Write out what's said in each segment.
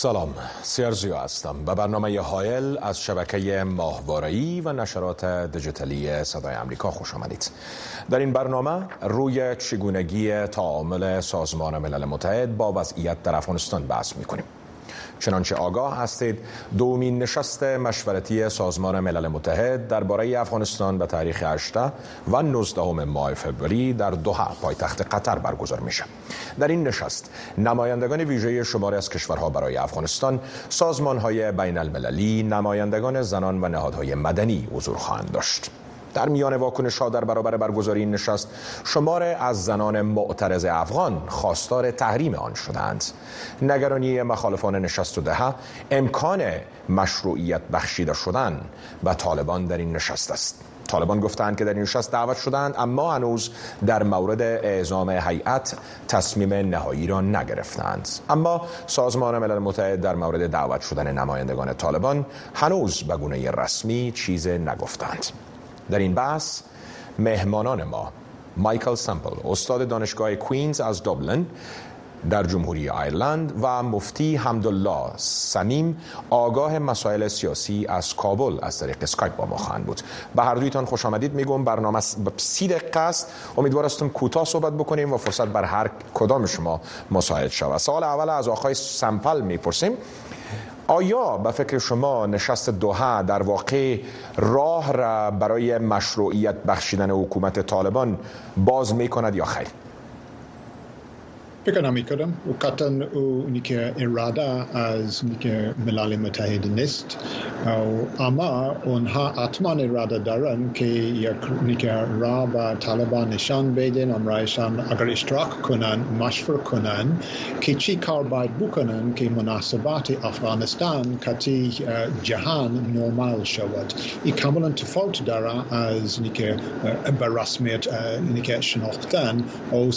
سلام. سیرزیو هستم به برنامه هایل از شبکه ماهواره‌ای و نشرات دیجیتالی صدای امریکا. خوش آمدید. در این برنامه روی چگونگی تعامل سازمان ملل متحد با وضعیت در افغانستان بحث می‌کنیم. چنانچه آگاه هستید دومین نشست مشورتی سازمان ملل متحد درباره افغانستان به تاریخ 8 و 19 ماه فوریه در دوحه پایتخت قطر برگزار میشه. در این نشست نمایندگان ویژه شماری از کشورها برای افغانستان سازمان های بین المللی نمایندگان زنان و نهادهای مدنی حضور خواهند داشت. در میان واکنش در برابر برگزاری این نشست شمار از زنان معترض افغان خواستار تحریم آن شدند. نگرانی مخالفان نشست و دهه امکان مشروعیت بخشیده شدن و طالبان در این نشست است. طالبان گفتند که در این نشست دعوت شدند اما هنوز در مورد اعزام هیئت تصمیم نهایی را نگرفتند. اما سازمان ملل متحد در مورد دعوت شدن نمایندگان طالبان هنوز به گونه رسمی چیزی نگفتند. در این بحث مهمانان ما. مایکل سمپل استاد دانشگاه کوینز از دوبلن در جمهوری ایرلند و مفتی حمدالله سمیم آگاه مسائل سیاسی از کابل از طریق اسکایپ با ما خواهند بود. به هر دویتان خوش آمدید میگم برنامه سی دقیقه است. امیدوار هستم کوتاه صحبت بکنیم و فرصت بر هر کدام شما مساعد شود. سوال اول از آقای سمپل می‌پرسیم. آیا به فکر شما نشست دوحه در واقع راه را برای مشروعیت بخشیدن حکومت طالبان باز می کند یا خیر؟ فکر نمی کردم و قطعا او که اراده از که ملل متحد نیست. اما اونها حتما اراده دارن که یک را به طالبان نشان بدن امرایشان اگر اشتراک کنن مشور کنن که چی کار باید بکنن که مناسبات افغانستان کتی جهان نرمال شود. این کاملا تفاوت داره از که به رسمیت که شناختن. او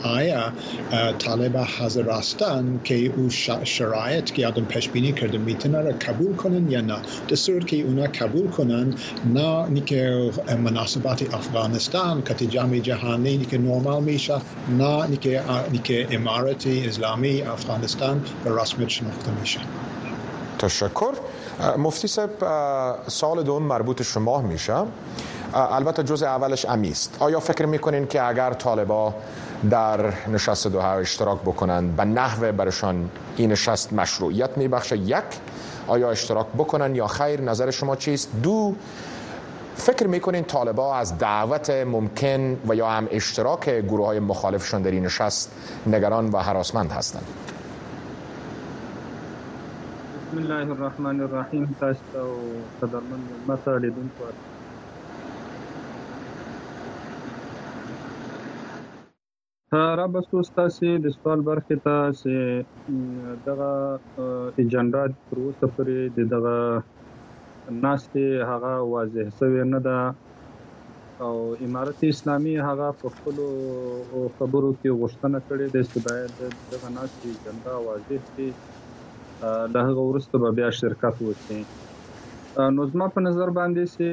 سوال هم مطرح میشه که آیا طالب حاضر هستن که او شرایط که آدم پیش بینی کرده می‌تونه را قبول کنن یا نه. دستور که اونا قبول کنن نه که مناسبات افغانستان که جامعه جهانی که نرمال میشه نه که امارت اسلامی افغانستان به رسمیت شناخته میشه. تشکر. مفتی صاحب سال دوم مربوط شما میشه. البته جزء اولش امیست آیا فکر می‌کنین که اگر طالبا در نشست دوها اشتراک بکنند به نحو برشان این نشست مشروعیت میبخشه یک آیا اشتراک بکنن یا خیر نظر شما چیست؟ دو فکر می‌کنین طالبا از دعوت ممکن و یا هم اشتراک گروه های مخالفشان در این نشست نگران و حراسمند هستند؟ بسم الله الرحمن الرحیم. تاسو قدرمن مته را بسو ستاسو د سوال برخه ته چې دغه ایجنډا تر اوسه پورې د دغه ناستې هغه واضح شوی نه ده. او امارت اسلامي هغه په خپل خبرو کې غوښتنه کړې ده چې باید دغه ناستې ایجنډا واضح شي له هغه وروسته به بیا شرکت وکړي نو زما په نظر باندې چې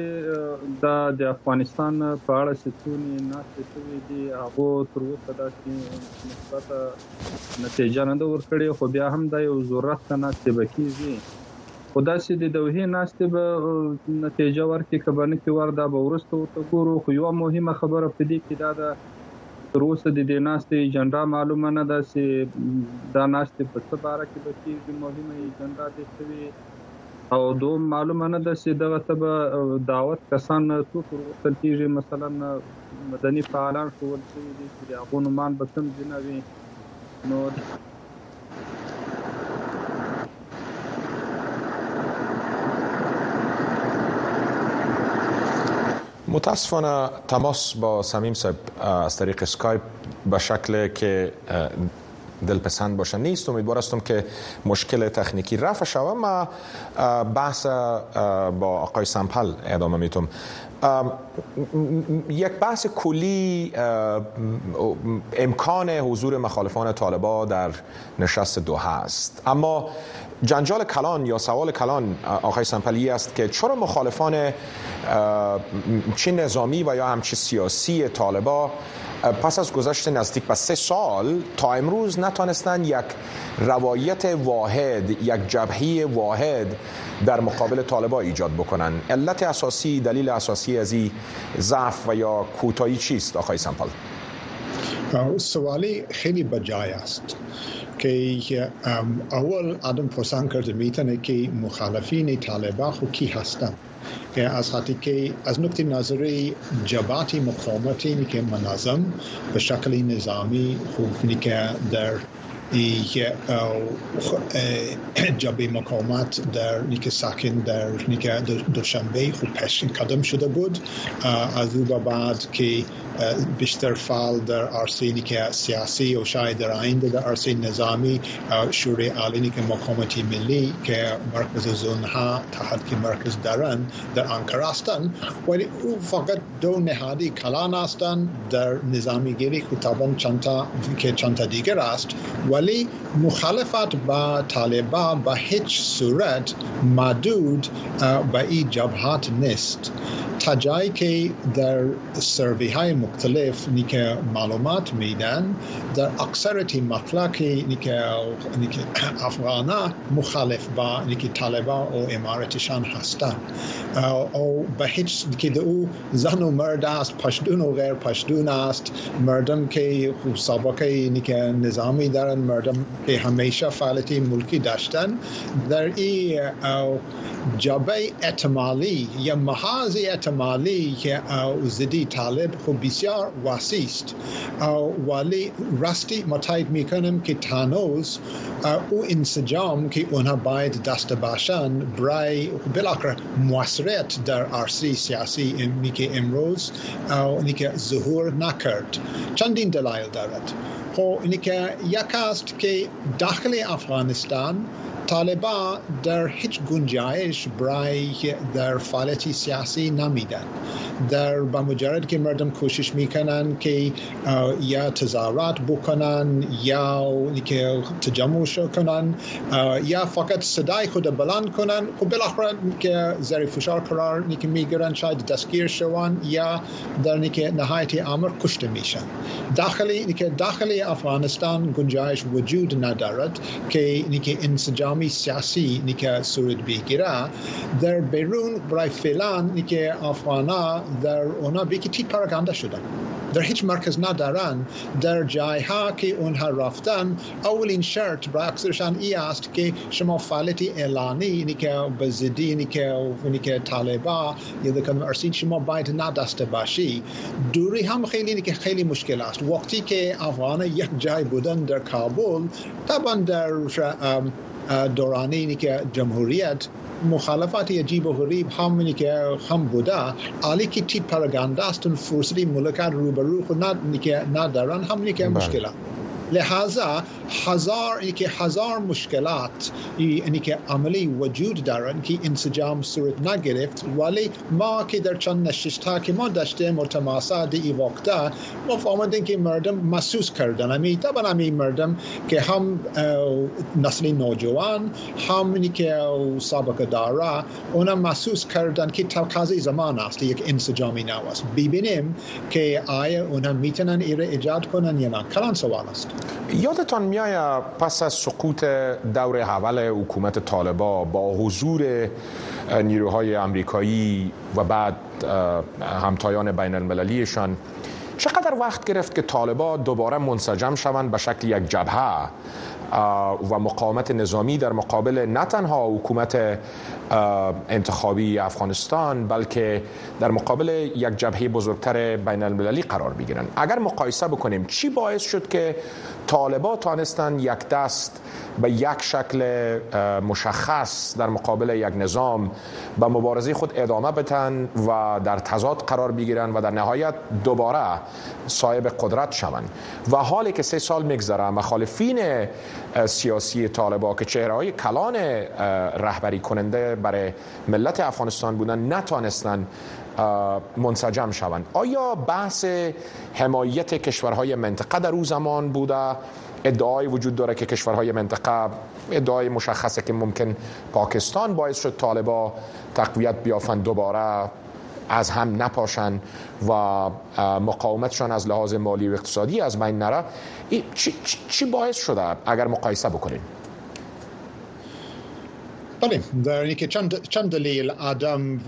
دا د افغانستان په اړه چې څونی ناشې شوې دي هغه تر اوسه دا چې مثبت نتیجه نه ورکړي خو بیا هم دا یو ضرورت نه چې بکیږي خدا چې د دوه ناشته به نتیجه ورکړي کبنه کې وردا به ورسته ورته ګورو. خو یو مهمه خبره په دې کې دا ده تر اوسه د دې ناشته ایجنډا معلومه نه ده چې دا ناشته په څه باره کې بکیږي مهمه ایجنډا دي چې او دوم معلومه نه ده چې دغه ته دعوت کسان څوک ورسل کیږي. مثلا مدني فعالان شو ول دي چې هغه نومان به کوم جنوي نو متاسفانه تماس با سمیم صاحب از طریق اسکایپ به شکل که دلپسند باشه نیست. امیدوار هستم که مشکل تکنیکی رفع شود. ما بحث با آقای سمپل ادامه می‌تونم یک بحث کلی امکان حضور مخالفان طالبا در نشست دو هست اما جنجال کلان یا سوال کلان آقای سنپلی است که چرا مخالفان چه نظامی و یا همچه سیاسی طالبا پس از گذشت نزدیک به سه سال تا امروز نتانستند یک روایت واحد یک جبهه واحد در مقابل طالبا ایجاد بکنن؟ علت اساسی دلیل اساسی از این ضعف و یا کوتاهی چیست آقای سمپل سوالی خیلی بجای است که اول آدم پرسان کرده میتونه که مخالفین طالبا خو کی هستند از حتی که از نقطه نظری جباتی مقاومتی که منظم به شکل نظامی خوب که در جبه مقاومت در نیک ساکن در نیک دوشنبه خوب پیش قدم شده بود از او بعد که بیشتر فعال در عرصه که سیاسی و شاید در آینده در عرصه نظامی شورای عالی که مقامتی ملی که مرکز زونها تحت که مرکز دارن در آنکر هستند ولی او فقط دو نهادی کلان هستند در نظامی گیری که طبعا چند که چند دیگر است ولی مخالفت با طالبا به هیچ صورت محدود به این جبهات نیست تا جایی که در سروی های مختلف نیکه معلومات میدن در اکثرتی مطلقی نیکه افغانا مخالف با نیکه طالبا و امارتشان هستند او به هیچ که او زن و مرد است پشتون و غیر پشتون است مردم که خوب سابقه نیکه نظامی دارن مردم که همیشه فعالیت ملکی داشتن در این جبه اعتمالی یا محاض احتمالی که زدی طالب خب بسیار وسیع است ولی راستی متایید میکنم که تانوز او انسجام که اونها باید دست باشن برای بالاخره موثریت در عرصه سیاسی که امروز که ظهور نکرد چندین دلایل دارد خب اینی که یک است که داخل افغانستان طالبا در هیچ گنجایش برای در فعالیت سیاسی نمیدن در با مجرد که مردم کوشش میکنن که یا تظاهرات بکنن یا که تجمع کنن یا فقط صدای خود بلند کنن. خب بالاخره که زیر فشار قرار نیکه میگیرن شاید دستگیر شون یا در نیکه نهایت امر کشته میشن. داخلی که داخل افغانستان گنجایش وجود ندارد که نیکه انسجام نظامی سیاسی نیکه صورت بگیره در بیرون برای فعلا نیکه افغانا در اونا بیکی پراگنده شدن در هیچ مرکز ندارن در جای ها که اونها رفتن اولین شرط برای اکثرشان ای است که شما فعالیت اعلانی نیکه به زدی نیکه نیکه طالبا یا دکن ارسید شما باید ندسته باشی دوری هم خیلی نیکه خیلی مشکل است وقتی که افغان یک جای بودن در کابل طبعا در دورانی که جمهوریت مخالفت عجیب و غریب همونی که هم بوده. علی که تی پرگنده است فرصتی ملکت روبرو خود ندارن همونی که مشکلات لحاظا هزار که هزار مشکلات یعنی که عملی وجود دارن که انسجام صورت نگرفت ولی ما که در چند نشست ها که ما داشتیم و تماسات ای وقتا ما که مردم محسوس کردن. امی طبعا امی مردم که هم نسل نوجوان هم که سابقه داره اونا محسوس کردن که تقاضی زمان است. یک انسجامی نو است. ببینیم که آیا اونا می‌تونن ایره ایجاد کنن یا نه. کلان سوال است. یادتان میآید پس از سقوط دور اول حکومت طالبا با حضور نیروهای امریکایی و بعد همتایان بین المللیشان چقدر وقت گرفت که طالبا دوباره منسجم شوند به شکل یک جبهه؟ و مقاومت نظامی در مقابل نه تنها حکومت انتخابی افغانستان بلکه در مقابل یک جبهه بزرگتر بین المللی قرار بگیرن اگر مقایسه بکنیم چی باعث شد که طالبا تانستن یک دست به یک شکل مشخص در مقابل یک نظام به مبارزه خود ادامه بتن و در تضاد قرار بگیرن و در نهایت دوباره صاحب قدرت شوند؟ و حالی که سه سال میگذره مخالفین سیاسی طالبا که چهره های کلان رهبری کننده برای ملت افغانستان بودن نتانستن منسجم شوند. آیا بحث حمایت کشورهای منطقه در او زمان بوده؟ ادعای وجود داره که کشورهای منطقه ادعای مشخصه که ممکن پاکستان باعث شد طالبا تقویت بیافن دوباره. از هم نپاشن و مقاومتشان از لحاظ مالی و اقتصادی از بین نره. چی, چی باعث شده؟ اگر مقایسه بکنیم بله در اینکه چند, چند دلیل آدم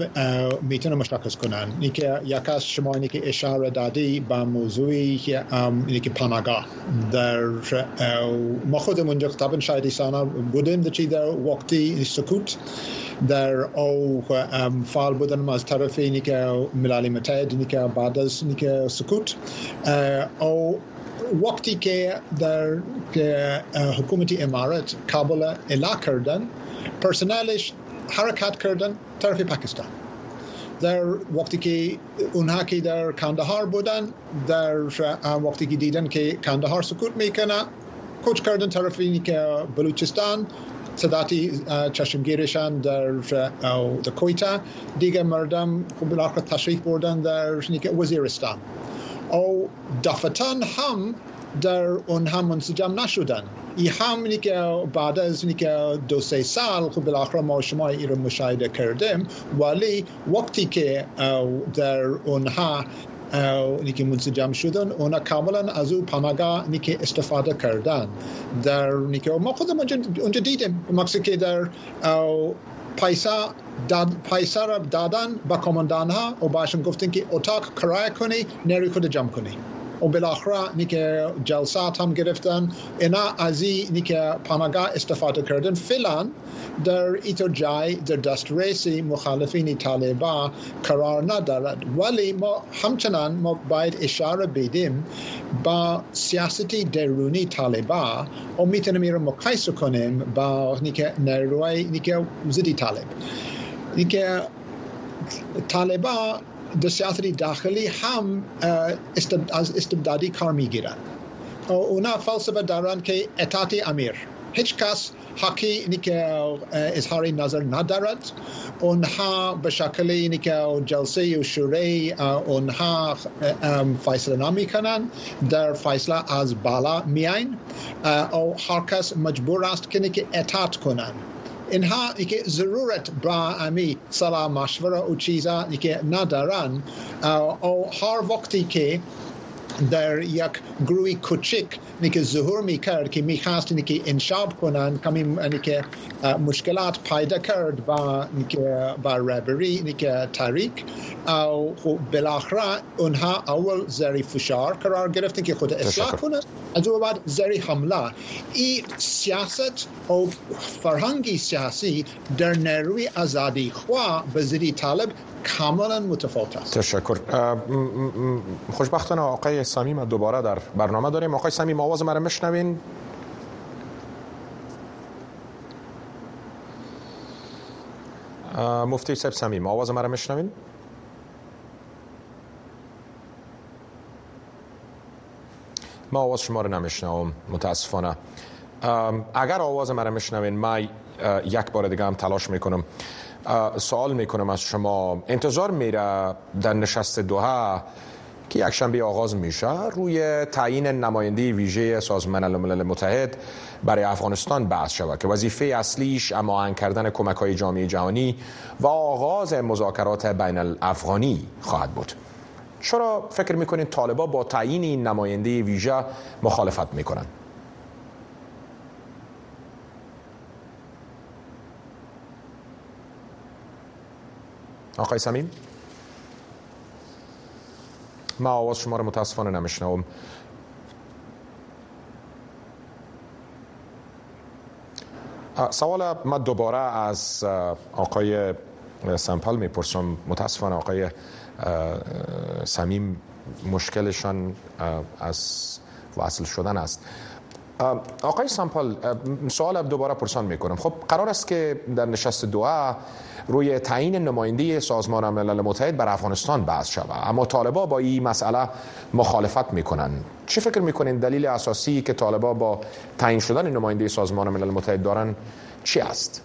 میتونه مشخص کنن اینکه یک از شما اینکه اشاره دادی به موضوعی که اینکه پناهگاه در ما خودمون طبعا شاید ایسانا بودیم در در وقتی سکوت در او فعال بودن از طرف اینی که ملل متحد اینی که بعد از اینی که سکوت او وقتی که در حکومت امارت کابل الا کردن پرسنلش حرکت کردن طرف پاکستان. در وقتی که اونها که در کندهار بودن در وقتی که دیدن که کندهار سکوت میکنه کوچ کردن طرف اینی که بلوچستان صداتی چشمگیرشان در کویتا دیگه مردم بالاخره تشریف بردن در وزیرستان او دفتان هم در اونها منسجم نشدن. ای هم که بعد از که دو سه سال خب بالاخره ما شما ای رو مشاهده کردیم ولی وقتی که در اونها نیکی منسجم شدن اونا کاملا از او پناهگاه نیکی استفاده کردن. در نیکی ما خودم اونجا دیدیم مقصد که در پیسا را دادن با کماندان ها و باشم گفتن که اتاق کرایه کنی نری خود جمع کنی. و بالاخره نیکه جلسات هم گرفتن. اینا از نیکه پناهگاه استفاده کردن. فعلا در ایتر جای در دسترسی مخالفین طالبا قرار ندارد. ولی ما همچنان ما باید اشاره بدیم با سیاستی درونی طالبا و می‌تونیم این مقایسه کنیم با نیکه نیروی نیکه زدی طالب. نیکه طالبا سیاست داخلی هم از استبدادی کار می‌گیرن. اونا فلسفه دارن که اطاعت امیر. هیچ کس حقی که اظهاری نظر ندارد. اونها به شکل اینی که جلسه و شوره اونها فیصله نمی کنن در فیصله از بالا میاین او هر کس مجبور است که اطاعت کنن. اینها که ضرورت با امی سلام مشوره و چیزا که ندارن او هر وقتی که در یک گروه کوچک که ظهور میکرد که میخواست که انشاب کنن کمی که مشکلات پیدا کرد با با ربری که تاریک او خب بالاخره اونها اول زری فشار قرار گرفتن که خود اصلاح کنند. از او بعد زری حمله. این سیاست او فرهنگی سیاسی در نیروی ازادی خواه به زیری طالب کاملا متفاوت است. تشکر. خوشبختانه آقای سمیم دوباره در برنامه داریم. آقای سمیم آواز مرا مشنوین مفتی سب سمیم آواز مرا مشنوین ما آواز شما رو نمیشنوم متاسفانه. اگر آواز مرا میشنوین ما یک بار دیگه هم تلاش می‌کنم. سوال می‌کنم از شما. انتظار میره در نشست دوها که یک شنبه آغاز میشه روی تعیین نماینده ویژه سازمان ملل متحد برای افغانستان بحث شود که وظیفه اصلیش اما کردن کمک های جامعه جهانی و آغاز مذاکرات بین الافغانی خواهد بود. چرا فکر می‌کنید طالبا با تعیین این نماینده ویژه مخالفت می‌کنند آقای سمیم؟ ما آواز شما رو متاسفانه نمیشنوم. سوال ما دوباره از آقای سمپل می‌پرسم. متاسفانه آقای سمیم مشکلشان از وصل شدن است. آقای سامپال سوال دوباره پرسان می‌کنم. خب قرار است که در نشست دوها روی تعیین نماینده سازمان ملل متحد بر افغانستان بحث شود. اما طالبا با این مسئله مخالفت می‌کنن چه فکر می‌کنین؟ دلیل اساسی که طالبا با تعیین شدن نماینده سازمان ملل متحد دارن چی است؟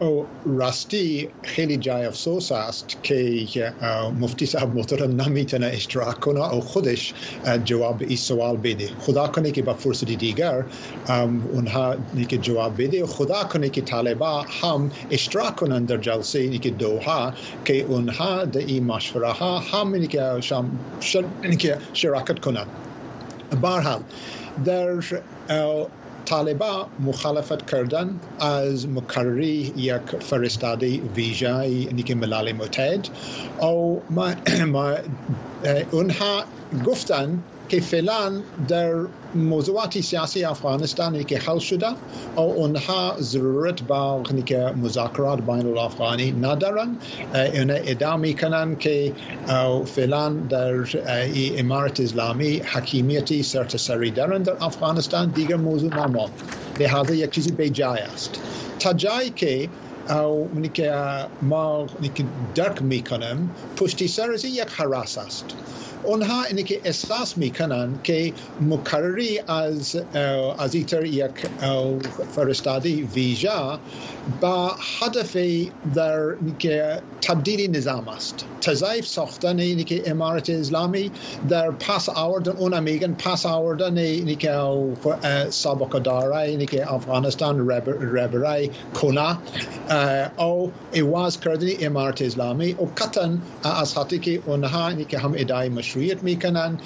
او راستی خیلی جای افسوس است که مفتی صاحب محترم نمی‌تونه اشتراک کنه او خودش جواب این سوال بده. خدا کنه که با فرصتی دیگر اونها که جواب بده. خدا کنه که طالبا هم اشتراک کنند در جلسه که دوها که اونها در این مشوره ها هم که شراکت کنند برحال در طالبا مخالفت کردن از مکرری یک فرستاده ویژه که ملل متحد. او ما, ما اونها گفتن که فعلا در موضوعات سیاسی افغانستان که حل شده و اونها ضرورت با که مذاکرات بین الافغانی ندارن اون ادامه کنن که فعلا در امارت اسلامی حکیمیتی سرتسری دارن در افغانستان دیگر موضوع نمان لحاظا یک چیزی به جای است. تا جایی که او که ما درک میکنم پشتی سر یک حراس است اونها اینه که احساس میکنن که مکرری از از ایتر یک فرستاده ویژه با هدف در که تبدیل نظام است. تضعیف ساختن اینه که امارت اسلامی در پس آوردن اون میگن پس آوردن اینه که سابقه داره اینه که افغانستان ربرای کنه او ایواز کردن امارت اسلامی. و قطعا از حتی که اونها اینه که هم ادعای مشروعیت می‌کنن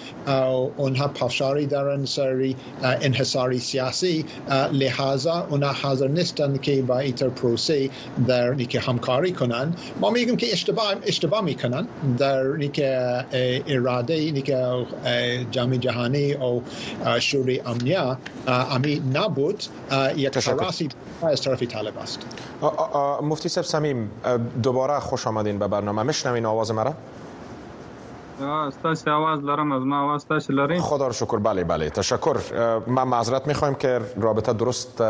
اونها پافشاری دارن سری انحصاری سیاسی لحاظا اونها حاضر نیستن که با ایتر پروسه در نیکه همکاری کنن. ما میگیم که اشتباه اشتباه می‌کنن در نیکه اراده نیکه جامعه جهانی او شوری امنیه امی نبود. یک حراسی از طرف طالب است. مفتی سب سمیم دوباره خوش آمدین به برنامه. مشنوین آواز مرا؟ ستاسو आवाज لرم از ما आवाज تاسو لرین خدا رو شکر بله بله تشکر من معذرت میخوایم که رابطه درست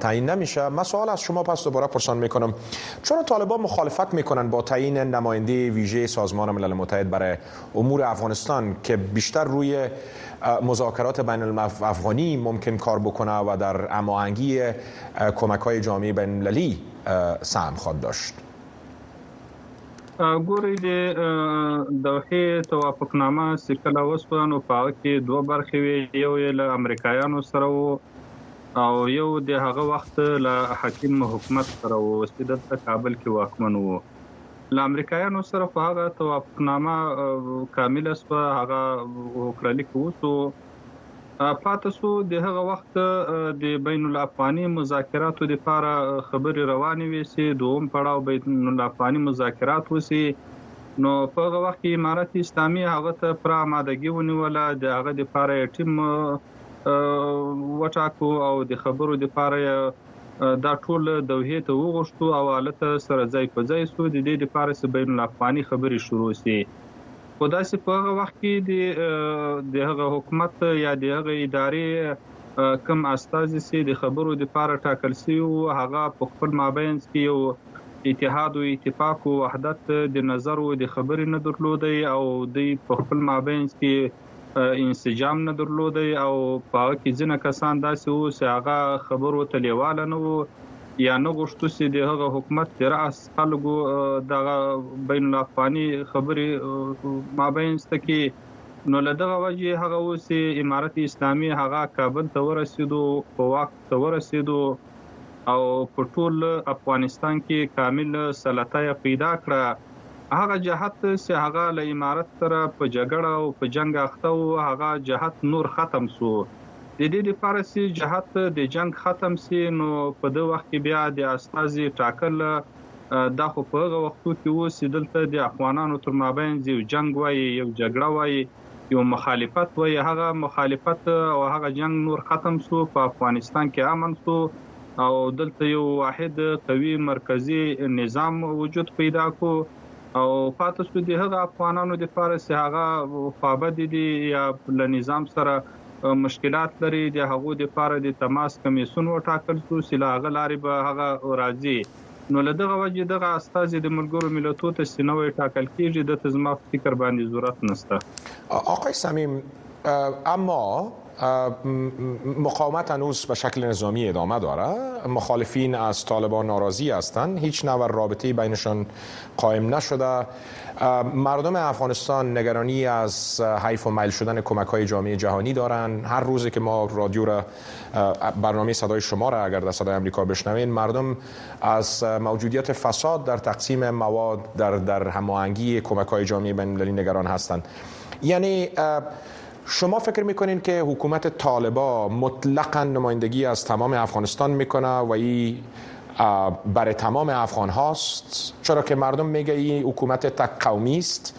تعیین نمیشه من سوال از شما پس دوباره پرسان میکنم چرا طالبان مخالفت میکنن با تعیین نماینده ویژه سازمان ملل متحد برای امور افغانستان که بیشتر روی مذاکرات بین الافغانی ممکن کار بکنه و در اماهنگی کمک های جامعه بین المللی سهم خواد داشت ګوري د دوحه توافقنامه سکه وسوه. نو په کې دوه برخې وي یو یې له امریکایانو سره وو او یو د هغه وخت له حکیم حکومت سره وو د کابل کې واکمن وو له امریکایانو سره په هغه توافقنامه کامل سو هغه وکړل کوو پاتسو د هغه وخت د بین الافغاني مذاکراتو د لپاره خبري روانې وي چې دوم پړاو بین الافغاني مذاکرات وسی نو په هغه وخت کې امارت اسلامي هغه ته پر آمادګي ونیوله د هغه د لپاره ټیم وټاکو او د خبرو د لپاره دا ټول دوه ته وغوښتو او حالت سره ځای په ځای سو. د دې لپاره بین الافغاني خبري شروع سي خو داسې په هغه وخت کې د هغه حکومت یا د هغه ادارې کم استازي سي د خبرو د پاره ټاکل سي او هغه په خپل مابین کې یو اتحاد او اتفاق او وحدت د نظر او د خبرې نه درلودي او د په خپل مابین کې انسجام نه درلودي او په کې ځینې کسان داسې وو چې هغه خبرو ته لیواله نه وو یا نه غوښتو چې د هغه حکومت د راس خلکو د بین الافغاني خبرې مابین ستکي نو له دغه وجه هغه اوسې امارت اسلامي هغه کابل ته ورسېدو په وخت ته ورسېدو او په ټول افغانستان کې کامل سلطه پیدا کړه. هغه جهت چې هغه له امارت سره په جګړه او په جنگ اخته او هغه جهت نور ختم سو د دې لپاره چې جهاد د جنگ ختم سي نو په دغه وخت کې بیا د استازي ټاکل دا خو په هغه وختو کې وو چې دلته د افغانانو تر مابین یو جنگ وای یو جګړه وای یو مخالفت وای هغه مخالفت او هغه جنگ نور ختم سو په افغانستان کې امن سو او دلته یو واحد قوي مرکزی نظام وجود پیدا کو او پاتې سو د هغه افغانانو د فارس هغه خوابه دي یا له نظام سره مشکلات لري د هغو د لپاره د تماس کمیسون وټاکل شو سلاغه لاري به هغه راځي. نو له دغه وجه دغه استاد د ملګرو ملتونو ته سینوي ټاکل کیږي د تزما فکر باندې ضرورت نشته آقای سمیم اما مقاومت هنوز به شکل نظامی ادامه داره. مخالفین از طالبان ناراضی هستند. هیچ نوع رابطه بینشان قائم نشده. مردم افغانستان نگرانی از حیف و میل شدن کمک های جامعه جهانی دارن. هر روزی که ما رادیو را برنامه صدای شما را اگر در صدای امریکا بشنوین مردم از موجودیت فساد در تقسیم مواد در در هماهنگی کمک های جامعه بین نگران هستند. یعنی شما فکر می‌کنین که حکومت طالبا مطلقا نمایندگی از تمام افغانستان می‌کنه و این برای تمام افغان هاست؟ چرا که مردم میگه این حکومت تک قومی است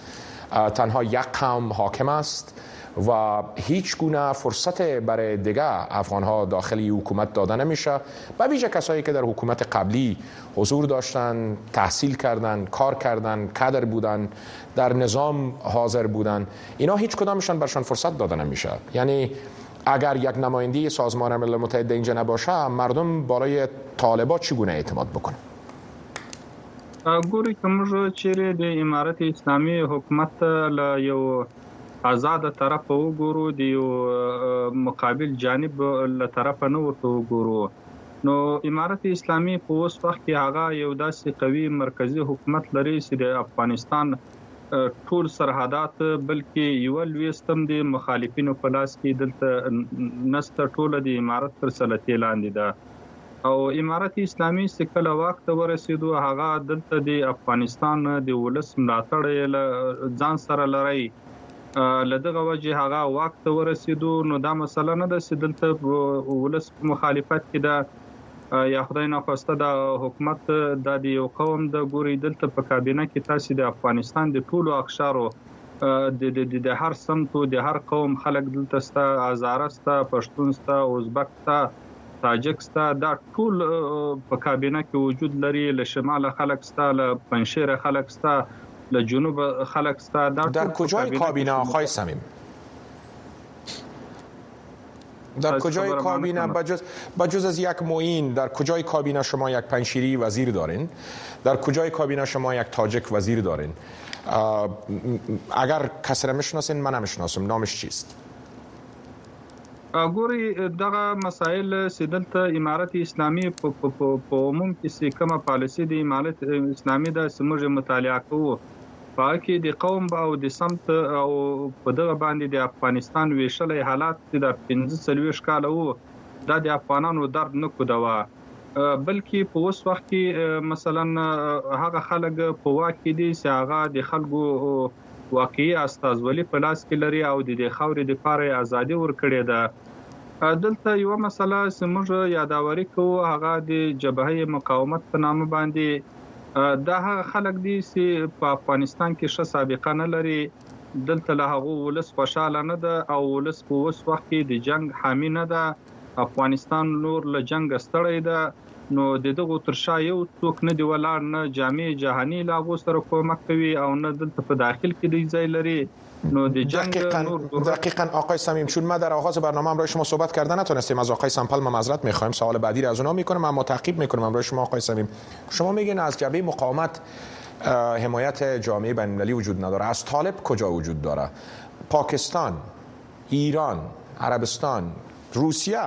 تنها یک قوم حاکم است. و هیچ گونه فرصت برای دیگه افغان ها داخلی حکومت داده نمیشه. و ویژه کسایی که در حکومت قبلی حضور داشتن تحصیل کردن کار کردن کادر بودن در نظام حاضر بودن اینا هیچ کدامشان برشان فرصت داده نمیشه. یعنی اگر یک نماینده سازمان ملل متحد اینجا نباشه مردم بالای طالبا چگونه اعتماد بکنه ګوري کوم چې د امارت اسلامي حکومت له یو آزاد طرف وګورو د یو مقابل جانب له طرف نه ورته وګورو. نو امارت اسلامي په اوس وخت کې هغه یو داسې قوي مرکزی حکومت لري چې د افغانستان ټول سرحدات بلکې یو لويستم د مخالفینو په لاس کې دلته نست ټوله د امارت پر سلطې لاندې ده. او امارت اسلامي سکل وخت ورسېدو هغه دلته د افغانستان د ولس ملاتړ ځان سره لري لدغه وجه هغه واک ته ورسېدو نو دا مسله نه ده چې دلته ولس مخالفت کې ده. یا خدای نه خواسته د حکومت د یو قوم د ګوري دلته په کابینه کې تاسو د افغانستان د ټولو اخشارو د د د هر سمتو د هر قوم خلک دلته ستا ازارستا پښتونستا ازبکستا تاجکستا دا ټول په کابینه کې وجود لري له شمال خلک ستا له پنځیر خلک ستا له جنوب خلق ستا در, در کجای کابینه آقای سمیم در کجای کابینه؟ بجز, بجز از یک معین در کجای کابینه شما یک پنشیری وزیر دارین؟ در کجای کابینه شما یک تاجک وزیر دارین؟ اگر کسی را می‌شناسین من نمی‌شناسم نامش چیست؟ ګوري دغه مسایل سیدلته امارت اسلامي په عموم کې کومه پالیسی د امارت اسلامي د سمجه مطالعه کوو. پاکي د قوم او د سمت او په دغه باندې د افغانستان ویشلې حالات د 15 کال وو. دا د افغانانو درد نه کودوا بلکې په اوس وخت کې مثلا هغه خلک په واکې دي چې هغه د خلکو واقعي استازولي په لاس کې لري او د خاورې د پاره ازادي ورکړي ده. دلته یو مسله سمجه یاداوري کوو هغه د جبهه مقاومت په نامه باندې دا هغه خلک دي چې په افغانستان کې ښه سابقه نه لري. دلته له هغه ولس خوشاله نه ده او ولس په اوس وخت کې د جنگ حامی نه ده. افغانستان نور له جنگ ستړی ده. نو د دغه ترشا یو څوک نه دی ولاړ نه جامع جهاني لاغو سره کومک کوي او نه دلته په داخل کې دی ځای لري نو د جنگ دقیقاً, دقیقاً آقای سمیم چون ما در آغاز برنامه همراه شما صحبت کردن نتونستیم. از آقای سمپل ما معذرت می‌خوایم. سوال بعدی را از اونها می‌کنم اما تعقیب می‌کنم. همراه شما آقای سمیم شما میگین از جبهه مقاومت حمایت جامعه بین المللی وجود نداره. از طالب کجا وجود داره؟ پاکستان ایران عربستان روسیه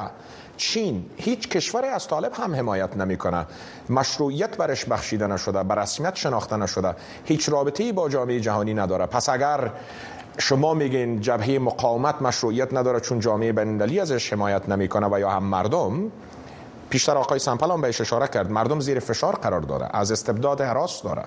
چین. هیچ کشوری از طالب هم حمایت نمی‌کنه. مشروعیت برش بخشیده نشده بر رسمیت شناخته نشده. هیچ رابطه‌ای با جامعه جهانی نداره. پس اگر شما میگین جبهه مقاومت مشروعیت نداره چون جامعه بین‌المللی ازش حمایت نمی‌کنه و یا هم مردم؟ پیشتر آقای سمپل بهش اشاره کرد. مردم زیر فشار قرار داره. از استبداد حراس داره.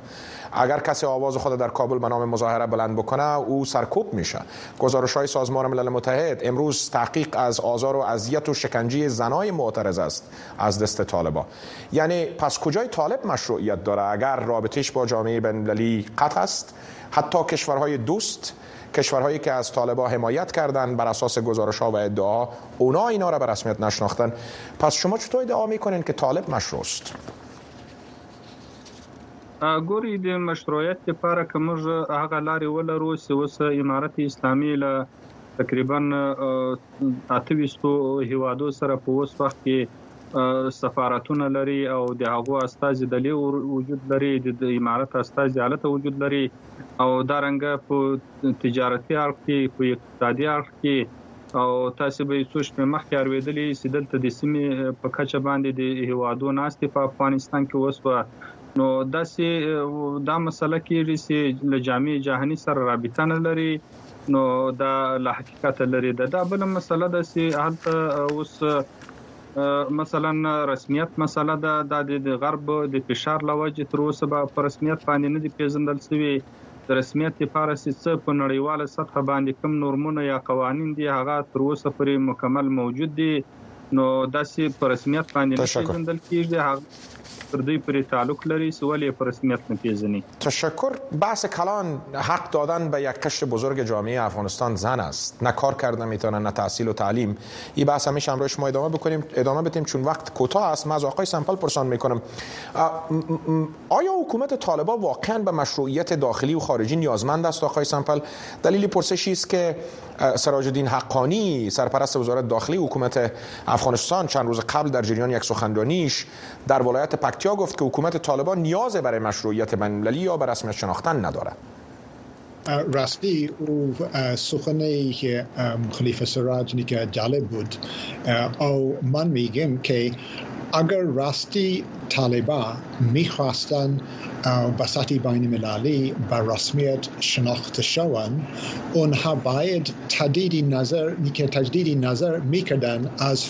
اگر کسی آواز خود در کابل به نام مظاهره بلند بکنه او سرکوب میشه. گزارش های سازمان ملل متحد امروز تحقیق از آزار و اذیت و شکنجه زنای معترض است از دست طالبا. یعنی پس کجای طالب مشروعیت داره؟ اگر رابطش با جامعه بین‌المللی قطع است حتی کشورهای دوست کشورهایی که از طالبا حمایت کردن بر اساس گزارش ها و ادعا اونا اینا را به رسمیت نشناختن. پس شما چطور ادعا می‌کنین که طالب مشروع است ګوري د مشروعیت لپاره کومه هغه لارې ولرو چې اوس امارت اسلامي له تقریبا اتويستو هیوادو سره په اوس وخت کې سفارتونه لري او د هغو استاذ دلی وجود لري د امارت استاذ حالت وجود لري او دا رنګ په تجارتي اړخ کې په اقتصادي اړخ کې او تاسو به څو شپې مخکې اړویدلې چې دلته د سیمې په کچه باندې د هوادو ناستې په افغانستان کې وسوه. نو داسې دا مسله کېږي چې له جامع جهاني سره رابطه نه لري. نو دا له حقیقت لري. دا بل مسله ده چې هلته اوس مثلا رسمیت مسله ده د غرب د فشار لوجه تر اوسه په رسمیت باندې نه دی پیژندل شوی د رسمیت لپاره چې په نړیواله سطح باندې کوم نورمونه یا قوانين دي هغه تر اوسه پرې مکمل موجود دي. نو داسې په رسمیت باندې نه پیژندل کیږي تر دوی تعلق لري سوالی پر رسمیت نپیزنی تشکر. بحث کلان حق دادن به یک قشر بزرگ جامعه افغانستان زن است. نه کار کردن می‌تونن نه تحصیل و تعلیم. این بحث همیشه همراه شما ادامه بکنیم ادامه بدیم چون وقت کوتاه است. من از آقای سمپل پرسان می‌کنم. آیا حکومت طالبان واقعا به مشروعیت داخلی و خارجی نیازمند است؟ آقای سمپل دلیل پرسشی است که سراج الدین حقانی سرپرست وزارت داخلی حکومت افغانستان. چند روز قبل در جریان یک سخنرانیش در ولایت پکتیا گفت که حکومت طالبان نیاز برای مشروعیت بین‌المللی یا به رسمیت شناختن نداره راستی او سخنی که خلیفه سراج که جالب بود. او من میگم که اگر راستی طالبا می‌خواستن به سطح بین المللی به رسمیت شناخته شوند اونها باید تجدید نظر که تجدید نظر می‌کردن از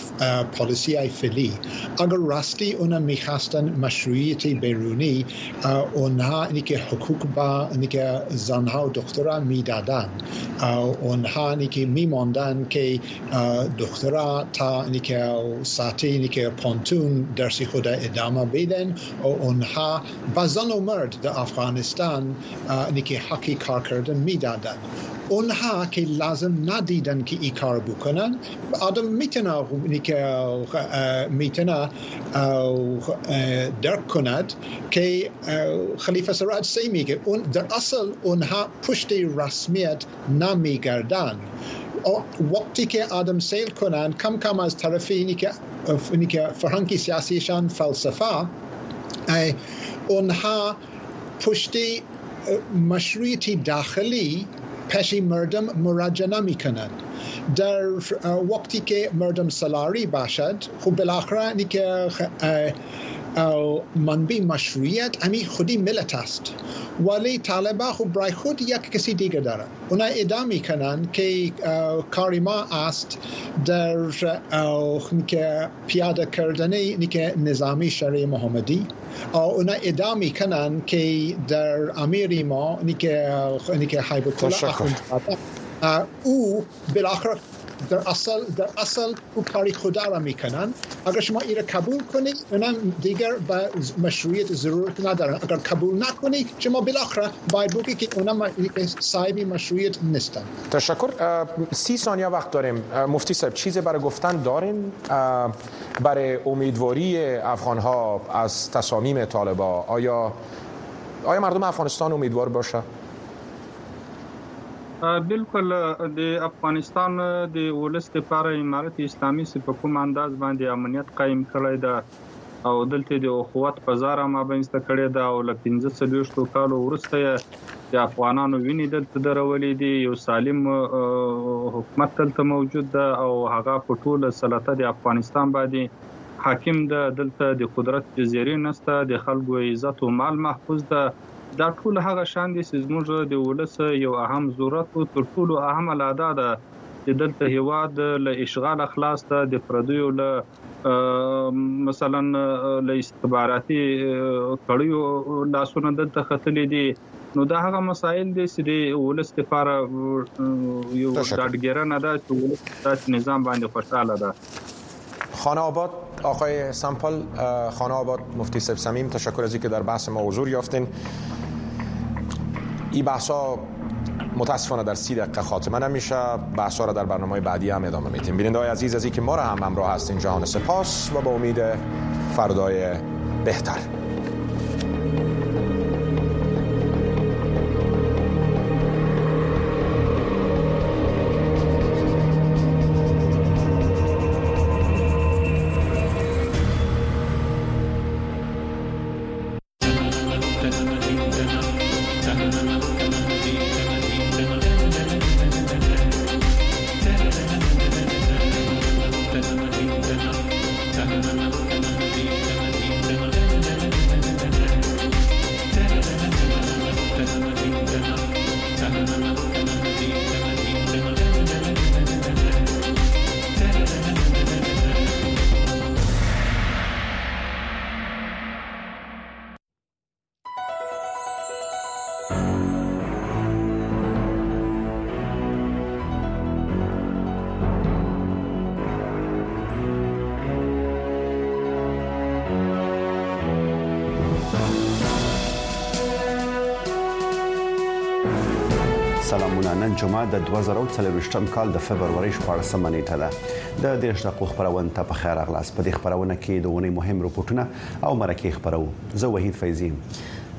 پالیسی فعلی اگر راستی اونا می‌خواستن مشروعیت بیرونی اونها که حقوق با که زنها و دخترها می‌دادن اونها که میماندن که دخترها تا که ساعتی که پانتون درسی خود ادامه بدن و اونها به زن و مرد در افغانستان که حقی کار کردن میدادن اونها که لازم ندیدن که ای کار بکنن آدم میتونه که میتونه درک کند که خلیفه سراج سی میگه اون در اصل اونها پشت رسمیت نمیگردن وقتی که آدم سیل کنن کم کم از طرف اینی که اینی که فرهنگی سیاسیشان فلسفه اونها پشتی مشروعیتی داخلی پیش مردم مراجعه نمی کنند در وقتی که مردم سلاری باشد خب بالاخره که منبع مشروعیت امی خودی ملت است. ولی طالبا خب برای خود یک کسی دیگر داره. اونا ادامه کنن که کاری ما است در که پیاده کردن که نظامی شرعی محمدی. اونا ادامه کنن که در امیر ما که حیبت الله او بالاخره در اصل در اصل او کاری خدا را می‌کنن. اگر شما ایره قبول کنید اونم دیگر به مشروعیت ضرورت ندارن. اگر قبول نکنید شما بالاخره باید بگی که اونم صاحب مشروعیت نیستن. تشکر. سی ثانیه وقت داریم. مفتی صاحب چیزی برای گفتن داریم برای امیدواری افغان ها از تصامیم طالبا آیا آیا مردم افغانستان امیدوار باشه؟ بالکل د افغانستان د ولس لپاره امارت اسلامي په کوم انداز باندې امنیت قائم کړی دا او دلته د قوت بازار ما بینسته کړی دا او ل 15 کالو ورسته د افغانانو ویني دلته درولې دي یو سالم حکومت دلته موجود ده او هغه په ټوله سلطه د افغانستان باندې حاکم ده. دلته د قدرت جزیره نسته د خلکو عزت او مال محفوظ ده دا ټول هغه شان دي چې زموږ د ولس یو اهم ضرورت او تر ټولو اهم الادا ده. چې دلته هواد له اشغال خلاص ته د پردیو له مثلا له استخباراتي کړیو لاسونه دلته ختلې دي. نو دا هغه مسایل دي چې د ولس لپاره یو دادګرانه ده چې ولس نظام باندې خوشاله ده خانه آباد آقای سمپل خانه آباد مفتی سب سمیم تشکر از اینکه در بحث ما حضور یافتین. این بحثا متاسفانه در سی دقیقه خاتمه نمیشه. بحثا را در برنامه بعدی هم ادامه میدیم. بیننده های عزیز از اینکه ما را هم همراه هستین جهان سپاس و با امید فردای بهتر. نن جمعه د 2023م کال د فبرवरी 14 نیټه ده. د دیش دقیقو خبرونه ته په خیر اغلاس په دې خبرونه کې د ونی مهم رپورټونه او مرکه خبرو زه وحید فیضی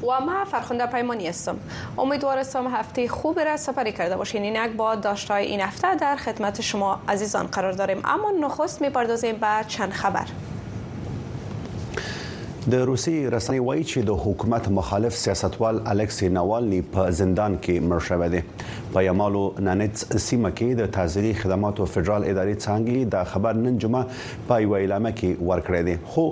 و ما فرخنده پیمانی هستم. امیدوارم هفته خوبی را سپری کرده باشین. اینک با داشتهای این هفته در خدمت شما عزیزان قرار داریم. اما نخست می‌پردازیم به چند خبر. د روسي رسنۍ وایي چې د حکومت مخالف سیاستوال الکسی ناوالني په زندان کې مړ شوی دی. په یمالو نانټس سیمه کې د تازري خدماتو فدرال ادارې څنګه د خبر نن جمعه په یو اعلان کې ورکړی دی. خو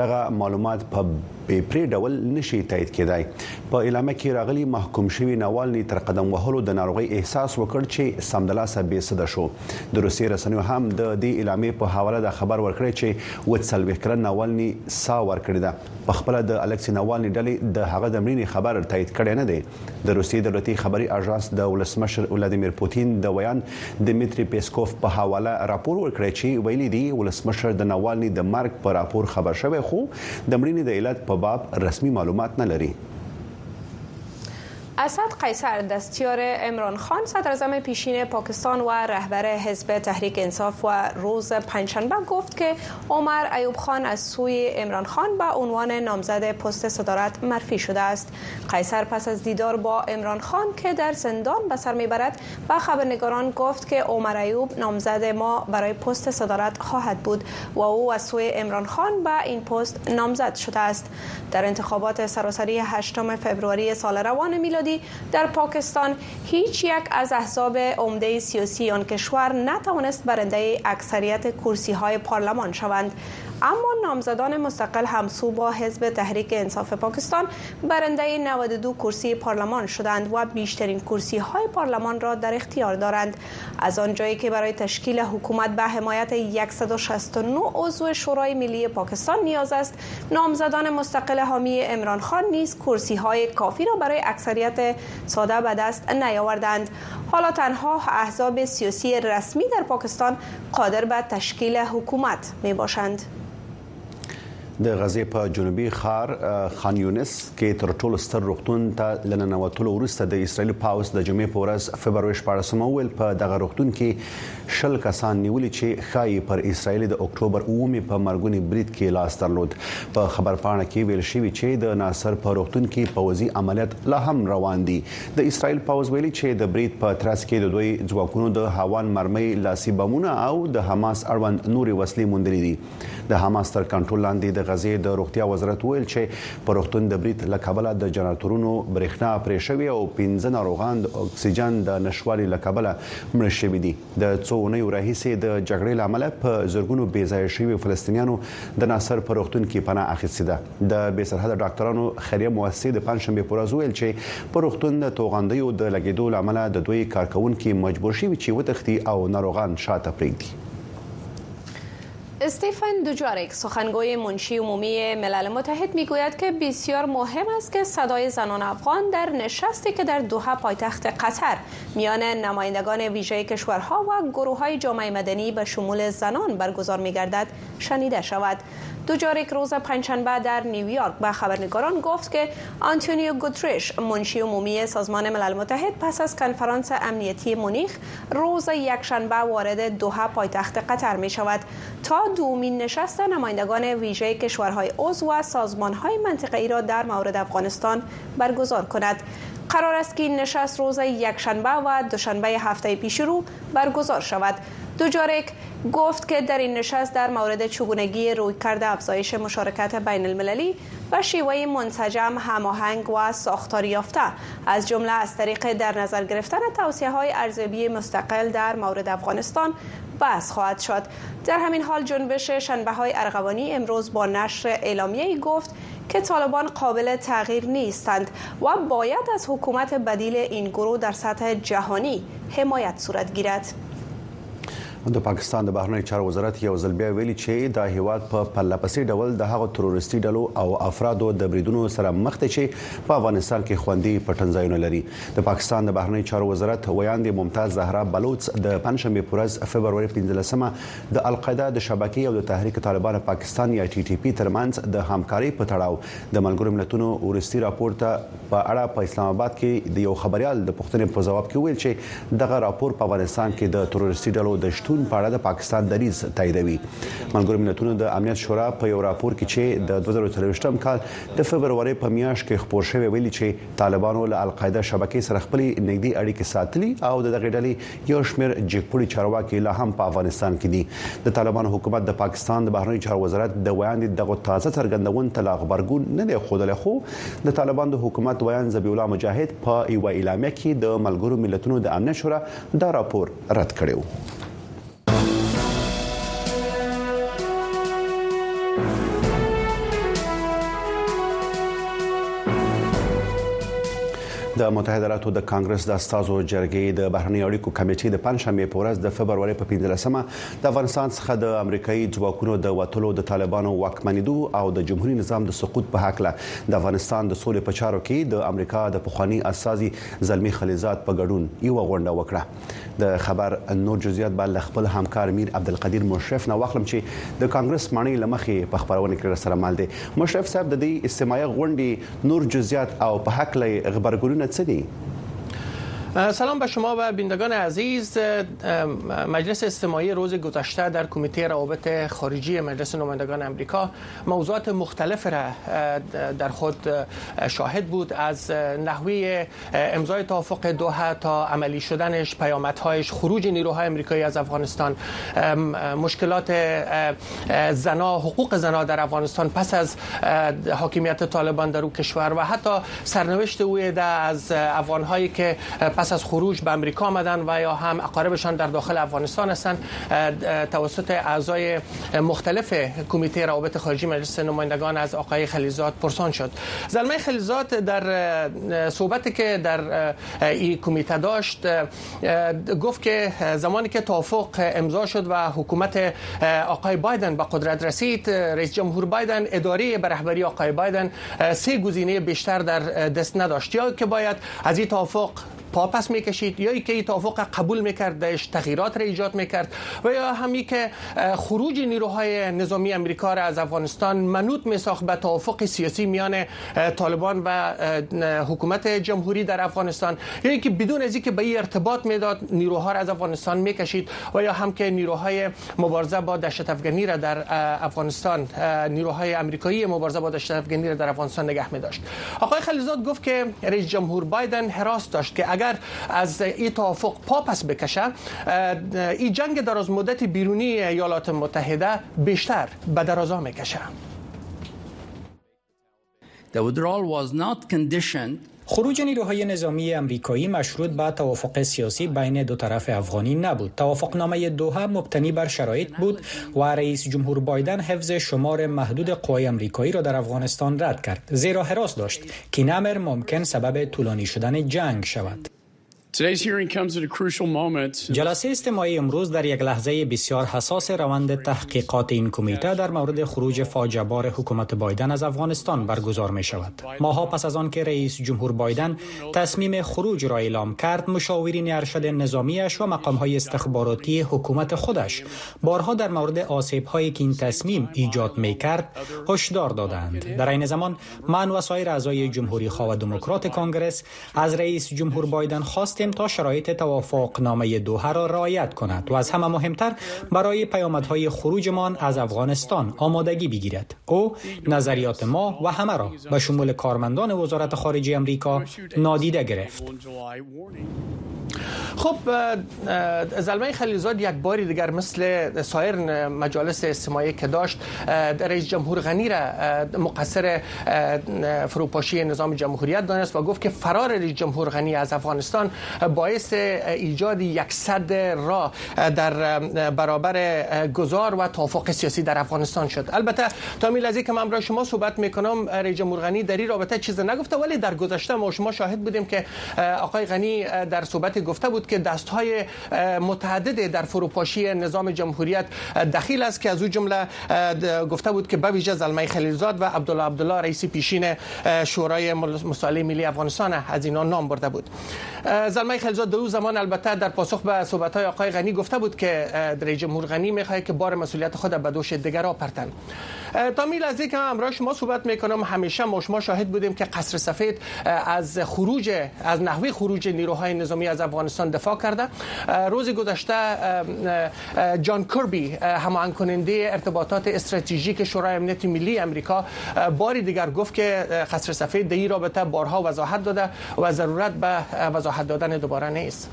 دغه معلومات په په پرې ډول نشي تایید کېدای په اعلان کې راغلي محکوم شوی ناوالني تر قدم وهلو د ناروغي احساس وکړ چې سمدلاسه به صد شو. د روسي رسنیو هم د دې اعلان په حواله د خبر ورکړی چې وڅلوي کړه ناوالني سا ورکړی ده. په خپل د الکسی ناوالني ډلې د هغه د مړینې خبر تایید کړی نه دی. د روسي دولتي خبري اژانس د ولسمشر ولادیمیر پوتین د ویان دمیتري پیسکوف په حواله راپور ورکړی چې ویلي دی ولسمشر د ناوالني د مرګ په راپور خبر شوی خو د مړینې د علت په باب رسمي معلومات نه لري اسد قیصر دستیار عمران خان صدر پیشین پاکستان و رهبر حزب تحریک انصاف و روز پنجشنبه گفت که عمر ایوب خان از سوی عمران خان به عنوان نامزد پست صدارت معرفی شده است. قیصر پس از دیدار با امران خان که در زندان به سر می‌برد و خبرنگاران گفت که عمر ایوب نامزد ما برای پست صدارت خواهد بود و او از سوی امران خان به این پست نامزد شده است. در انتخابات سراسری 8 فوریه سال روان میلادی در پاکستان هیچ یک از احزاب عمده سیاسی آن کشور نتوانست برنده اکثریت کرسی های پارلمان شوند. اما نامزدان مستقل همسو با حزب تحریک انصاف پاکستان برنده 92 کرسی پارلمان شدند و بیشترین کرسی های پارلمان را در اختیار دارند از آنجایی که برای تشکیل حکومت به حمایت 169 عضو شورای ملی پاکستان نیاز است نامزدان مستقل حامی عمران خان نیز کرسی های کافی را برای اکثریت ساده به دست نیاوردند حالا تنها احزاب سیاسی رسمی در پاکستان قادر به تشکیل حکومت می باشند. د غزې په جنوبي ښار خان یونس کې تر ټولو ستر روغتون ته لننوتلو وروسته د اسرایل پوځ د جمعې په ورځ فبروري 14 ویل په دغه روغتون کې شل کسان نیولي چې ښايي پر اسرایل د اکتوبر 9 په مرګونی برید کې لاس درلود. په خبر پاڼه کې ویل شوی چې د ناصر په روغتون کې پوځي عملیات لا هم روان دي. د اسرایل پوځ ویلي چې د برید په ترڅ کې د دوی ځواکونو د هوان مرمۍ لاسي بمونه او د حماس اړوند نوري وسلې موندلې دي. د حماس تر کنټرول لاندې د غزې د روغتیا وزارت ویل چې په روغتون د برید له کبله د جنراتورونو برېښنا پرې شوی او 15 ناروغان د اکسیجن د نشتوالي له کبله مړ شوی دي. د څو اونیو راهیسې د جګړې لامل په زورګونو بې ځای شوی فلسطینیانو د ناصر په روغتون کې پناه اخیستې ده. د بې سرحد ډاکټرانو خیریه مؤسسې د پنځشنبه پر ورځ ویل چې په روغتون د توغندیو د لګیدو لامل د دوی کارکونکو مجبور شوي چې وتښتي او ناروغان شاته پرېږدي استیفن دوجارک سخنگوی منشی عمومی ملل متحد می‌گوید که بسیار مهم است که صدای زنان افغان در نشستی که در دوحه پایتخت قطر. میان نمایندگان ویژه کشورها و گروه های جامعه مدنی به شمول زنان برگزار میگردد شنیده شود. دوجاریک روز پنجشنبه در نیویورک به خبرنگاران گفت که آنتونیو گوتریش منشی عمومی سازمان ملل متحد پس از کنفرانس امنیتی مونیخ روز یکشنبه وارد دوحه پایتخت قطر می شود تا دومین نشست نمایندگان ویژه کشورهای عضو و سازمانهای منطقه ای را در مورد افغانستان برگزار کند. قرار است که این نشست روز یکشنبه و دوشنبه هفته پیش رو برگزار شود. دوجارک گفت که در این نشست در مورد چگونگی رویکرد افزایش مشارکت بین المللی و شیوه منسجم هماهنگ و ساختاری یافته از جمله از طریق در نظر گرفتن توصیه های ارزیابی مستقل در مورد افغانستان بحث خواهد شد در همین حال جنبش شنبه های ارغوانی امروز با نشر اعلامیه گفت که طالبان قابل تغییر نیستند و باید از حکومت بدیل این گروه در سطح جهانی حمایت صورت گیرد. د پاکستان د بهرنی چارو وزارت یو ځل بیا ویلي چې دا هیواد په پرلپسې ډول د هغو تروریستي ډلو او افرادو د بریدونو سره مخ دی چې په افغانستان کې خوندي پټنځایونه لري. د پاکستان د بهرنی چارو وزارت ویاندې ممتاز زهرا بلوچ د پنځشنبه په ورځ فبروري 15مه د القاعده د شبکې او د تحریک طالبان پاکستان یا ټي ټي پی ترمنځ د همکاري په تړاو. د ملګرو ملتونو وروستي راپور ته په اړه په اسلام آباد کې د یو خبريال د پوښتنې په جواب کې ویل چې دغه راپور په افغانستان کې د تروریستي ډلو د شتون شتون په اړه د پاکستان دریز تاییدوي. ملګرو ملتونو د امنیت شورا په یو راپور کې چې د 2023م کال د فبروري په میاشت کې خپور شوی ویلي چې طالبانو له القاعده شبکې سره خپل نږدې اړیکې ساتلي او د دغه ډلې یو شمېر جګپړي چارواکي لا هم په افغانستان کې دي. د طالبانو حکومت د پاکستان د بهرنی چارو وزارت د ویاند دغه تازه څرګندونو ته غبرګون نه دی خوده خو د طالبان د حکومت ویان زبی الله مجاهد په یو اعلامیه کې د ملګرو ملتونو د امنیت شورا دا راپور رد کړو د متحده ایالاتو د کانګرس د استازو جرګې د بهرنی اړیکو کمیټې د پنځمې پورز د فبرवरी په 15مه د افغانستان څخه د امریکایي ځواکونو د وټلو د طالبانو واکمنیدو او د جمهوریت نظام د سقوط په حق له د افغانستان د سولې په چارو کې د امریکا د پخوانی اساسي زلمی خلیزات په ګډون یو غونډه وکړه. د خبر نور جزئیات بل خپل همکار میر عبدالقدیر مشرف نو واخلم چې د کانګرس مانی لمخې په خبرونه کې سره مال دي مشرف صاحب د دې استماعي غونډې نور جزئیات او په حق له خبرګونونه City. سلام به شما و بینندگان عزیز. مجلس استماعی روز گذشته در کمیته روابط خارجی مجلس نمایندگان امریکا موضوعات مختلف را در خود شاهد بود. از نحوه امضای توافق دوحه تا عملی شدنش پیامدهایش خروج نیروهای امریکایی از افغانستان مشکلات زنا حقوق زنا در افغانستان پس از حاکمیت طالبان در او کشور و حتی سرنوشت او از افغانهایی که پس از خروج به امریکا آمدن و یا هم اقاربشان در داخل افغانستان هستند. توسط اعضای مختلف کمیته روابط خارجی مجلس نمایندگان از آقای خلیزات پرسان شد. زلمه خلیزات در صحبتی که در این کمیته داشت گفت که زمانی که توافق امضا شد و حکومت آقای بایدن به قدرت رسید رئیس جمهور بایدن اداره به رهبری آقای بایدن سه گزینه بیشتر در دست نداشت. یا که باید از این توافق پاپس می‌کشید یا که این توافق قبول می‌کرد تغییرات را ایجاد می‌کرد و یا همی که خروج نیروهای نظامی امریکا را از افغانستان منوط میساخت به توافق سیاسی میان طالبان و حکومت جمهوری در افغانستان. یا که بدون از اینکه به این ارتباط می‌داد نیروها را از افغانستان می‌کشید و یا هم که نیروهای مبارزه با دهشت افغانی را در افغانستان نیروهای امریکایی مبارزه با دهشت افغانی را در افغانستان نگه میداشت. آقای خلیزاد گفت که رئیس جمهور بایدن حراس داشت که اگر از این توافق پا پس بکشه این جنگ دراز مدت بیرونی ایالات متحده بیشتر به درازا می‌کشه. The withdrawal was not conditioned خروج نیروهای نظامی امریکایی مشروط به توافق سیاسی بین دو طرف افغانی نبود. توافقنامه دوحه مبتنی بر شرایط بود و رئیس جمهور بایدن حفظ شمار محدود قوای امریکایی را در افغانستان رد کرد. زیرا حراس داشت که نمر ممکن سبب طولانی شدن جنگ شود. جلسه استماعی امروز در یک لحظه بسیار حساس روند تحقیقات این کمیته در مورد خروج فاجعه بار حکومت بایدن از افغانستان برگزار می شود. ماها پس از آن که رئیس جمهور بایدن تصمیم خروج را اعلام کرد، مشاورین ارشد نظامیش و مقام های استخباراتی حکومت خودش بارها در مورد آسیب هایی که این تصمیم ایجاد می کرد هشدار دادند. در این زمان من و سایر اعضای جمهوری خواه دموکرات کانگرس از رئیس جمهور بایدن خواست تا شرایط توافق نامه دوحه را رعایت کند و از همه مهمتر برای پیامدهای خروجمان از افغانستان آمادگی بگیرد. او نظریات ما و همه را به شمول کارمندان وزارت خارجه امریکا نادیده گرفت. خب زلمه خلیزاد یک باری دیگر مثل سایر مجالس استماعی که داشت رئیس جمهور غنی را مقصر فروپاشی نظام جمهوریت دانست و گفت که فرار رئیس جمهور غنی از افغانستان باعث ایجاد یک صد را در برابر گذار و توافق سیاسی در افغانستان شد. البته تا میل از که من برای شما صحبت می‌کنم رئیس جمهور غنی در این رابطه چیز نگفته ولی در گذشته ما شما شاهد بودیم که آقای غنی در صحبت گفته بود که دستهای متعدد در فروپاشی نظام جمهوریت دخیل است که از او جمله گفته بود که به ویژه زلمه خلیلزاد و عبدالله عبدالله رئیس پیشین شورای مصالحه ملی افغانستان از اینا نام برده بود. زلمه خلیلزاد در زمان البته در پاسخ به صحبت های آقای غنی گفته بود که رئیس جمهور غنی می‌خواهد که بار مسئولیت خود به دوش دیگر پرتن تا میل از که امروز شما صحبت می‌کنم. همیشه ما شما شاهد بودیم که قصر سفید از خروج از نحوه خروج نیروهای نظامی از افغانستان دفاع کرده. روز گذشته جان کربی همان کننده ارتباطات استراتژیک شورای امنیت ملی امریکا باری دیگر گفت که قصر سفید در این رابطه بارها وضاحت داده و ضرورت به وضاحت دادن دوباره نیست.